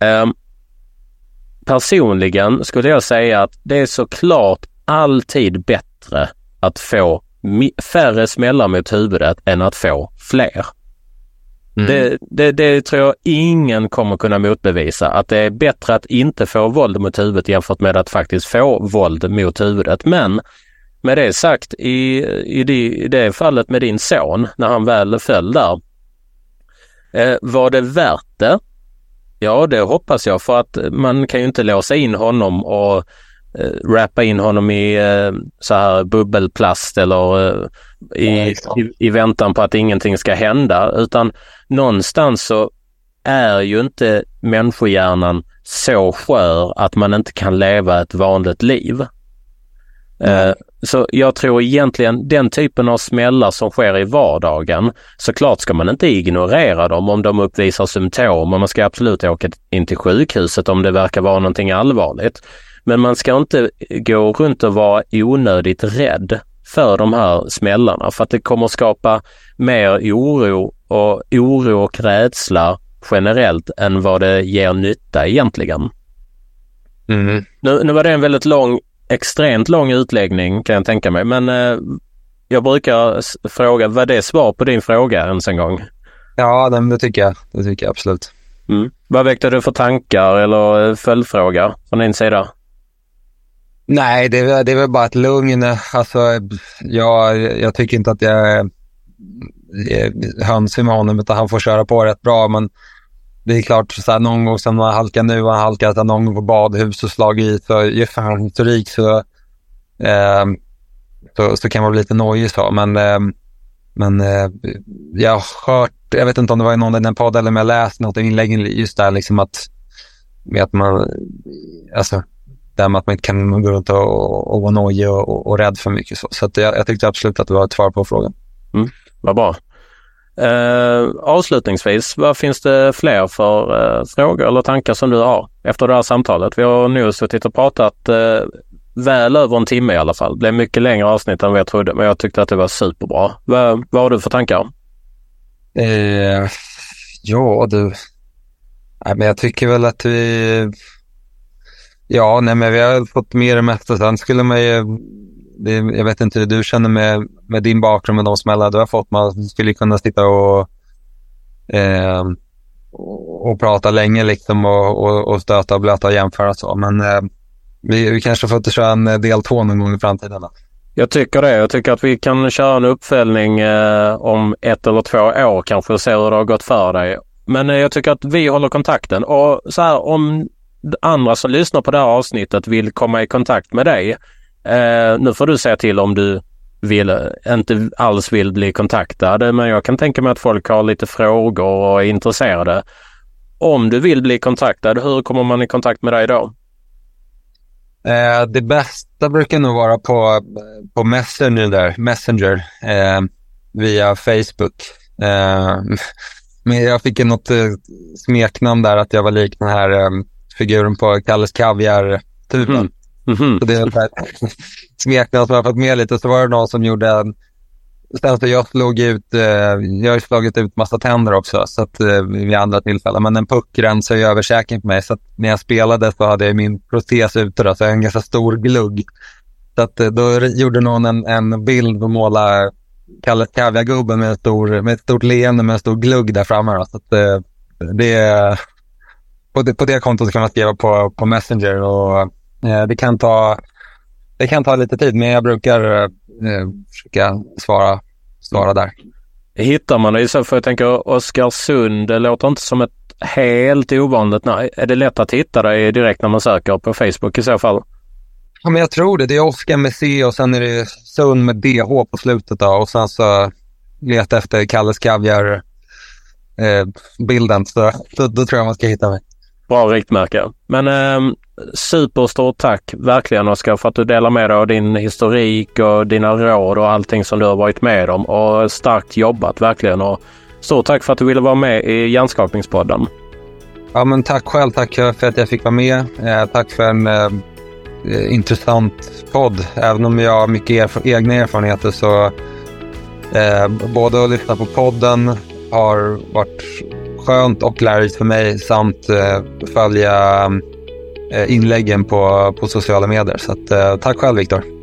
Eh, personligen skulle jag säga att det är såklart alltid bättre att få färre smällar mot huvudet än att få fler. Mm. Det, det, det, tror jag ingen kommer kunna motbevisa, att det är bättre att inte få våld mot huvudet jämfört med att faktiskt få våld mot huvudet. Men med det sagt, i, i, det, i det fallet med din son, när han väl föll där, eh, var det värt det? Ja, det hoppas jag för att man kan ju inte låsa in honom och eh, wrappa in honom i eh, så här bubbelplast eller eh, i, i, i, väntan på att ingenting ska hända utan någonstans så är ju inte människohjärnan så skör att man inte kan leva ett vanligt liv. Mm. Så jag tror egentligen den typen av smällar som sker i vardagen, såklart ska man inte ignorera dem om de uppvisar symptom och man ska absolut åka in till sjukhuset om det verkar vara någonting allvarligt. Men man ska inte gå runt och vara onödigt rädd för de här smällarna för att det kommer skapa mer oro och oro och rädsla generellt än vad det ger nytta egentligen. Mm. Nu, nu var det en väldigt lång extremt lång utläggning kan jag tänka mig. Men eh, jag brukar fråga, var det svar på din fråga ens en gång? Ja, det tycker jag. Det tycker jag absolut. Mm. Vad väckte du för tankar eller eh, följdfråga från din sida? Nej, det är, det är väl bara ett lugn. Alltså, jag, jag tycker inte att jag är hönsig med honom utan han får köra på rätt bra. Men det är klart, så här, någon gång som man halkar nu, han halkat någon gång på badhus och slagit i, så ju för historik så, eh, så, så kan man bli lite nojig så. Men, eh, men eh, jag har hört, jag vet inte om det var i någon i den podden eller om jag läst något inlägg just där liksom att, med att man, alltså, där med att man inte kan gå runt och, och vara nojig och, och, och rädd för mycket. Så, så jag, jag tyckte absolut att det var ett svar på frågan. Mm, vad bra. Eh, avslutningsvis, vad finns det fler för eh, frågor eller tankar som du har efter det här samtalet? Vi har nu suttit och pratat eh, väl över en timme i alla fall. Det blev mycket längre avsnitt än vad jag trodde, men jag tyckte att det var superbra. vad har du för tankar? Eh, ja du, nej, men jag tycker väl att vi, ja, nej, men vi har fått mer det mesta. Sen skulle man ju det, jag vet inte hur du känner med, med din bakgrund med de smällar du har fått. Man skulle kunna sitta och, eh, och, och, prata länge liksom och, och, och stöta och blöta och jämföra så. Men eh, vi, vi kanske får köra en del två någon gång i framtiden. Då. Jag tycker det. Jag tycker att vi kan köra en uppföljning eh, om ett eller två år kanske och se hur det har gått för dig. Men eh, jag tycker att vi håller kontakten och så här om andra som lyssnar på det här avsnittet vill komma i kontakt med dig Eh, nu får du säga till om du vill, inte alls vill bli kontaktad, men jag kan tänka mig att folk har lite frågor och är intresserade. Om du vill bli kontaktad, hur kommer man i kontakt med dig då? Eh, det bästa brukar nog vara på, på Messenger, där, Messenger eh, via Facebook. Eh, men jag fick något eh, smeknamn där att jag var lik den här eh, figuren på Kalles Kaviar-tuben. Mm. Mm-hmm. Så det är ett smeknamn som jag fått med lite. Så var det någon som gjorde en Sen så jag slog ut, eh, jag har slagit ut massa tänder också så att, eh, vid andra tillfällen. Men en puck rensar ju över käken på mig. Så att när jag spelade så hade jag min protes ute då, så jag har en ganska stor glugg. Så att, eh, då gjorde någon en, en bild och målade Kalle Kaviargubben med, med ett stort leende med en stor glugg där framme. Då. Så att, eh, det, på, det, på det kontot kan man skriva på, på Messenger och eh, det kan ta det kan ta lite tid, men jag brukar eh, försöka svara, svara där. Hittar man det fall, jag tänker Oskarsund, det låter inte som ett helt ovanligt namn. Är det lätt att hitta det direkt när man söker på Facebook i så fall? Ja, men jag tror det. Det är Oskar med C och sen är det Sund med DH på slutet då. och sen så leta efter Kalles Kaviar eh. Så då, då, tror jag man ska hitta mig. Bra riktmärke. Men eh, superstort tack verkligen Oskar för att du delar med dig av din historik och dina råd och allting som du har varit med om och starkt jobbat verkligen. Och stort tack för att du ville vara med i Hjärnskakningspodden. Ja men tack själv. Tack för att jag fick vara med. Eh, tack för en eh, eh intressant podd. Även om jag har mycket erf egna erfarenheter så eh, både att lyssna på podden har varit skönt och lärorikt för mig samt eh, följa eh, inläggen på, på sociala medier. Så att, eh, tack själv Viktor.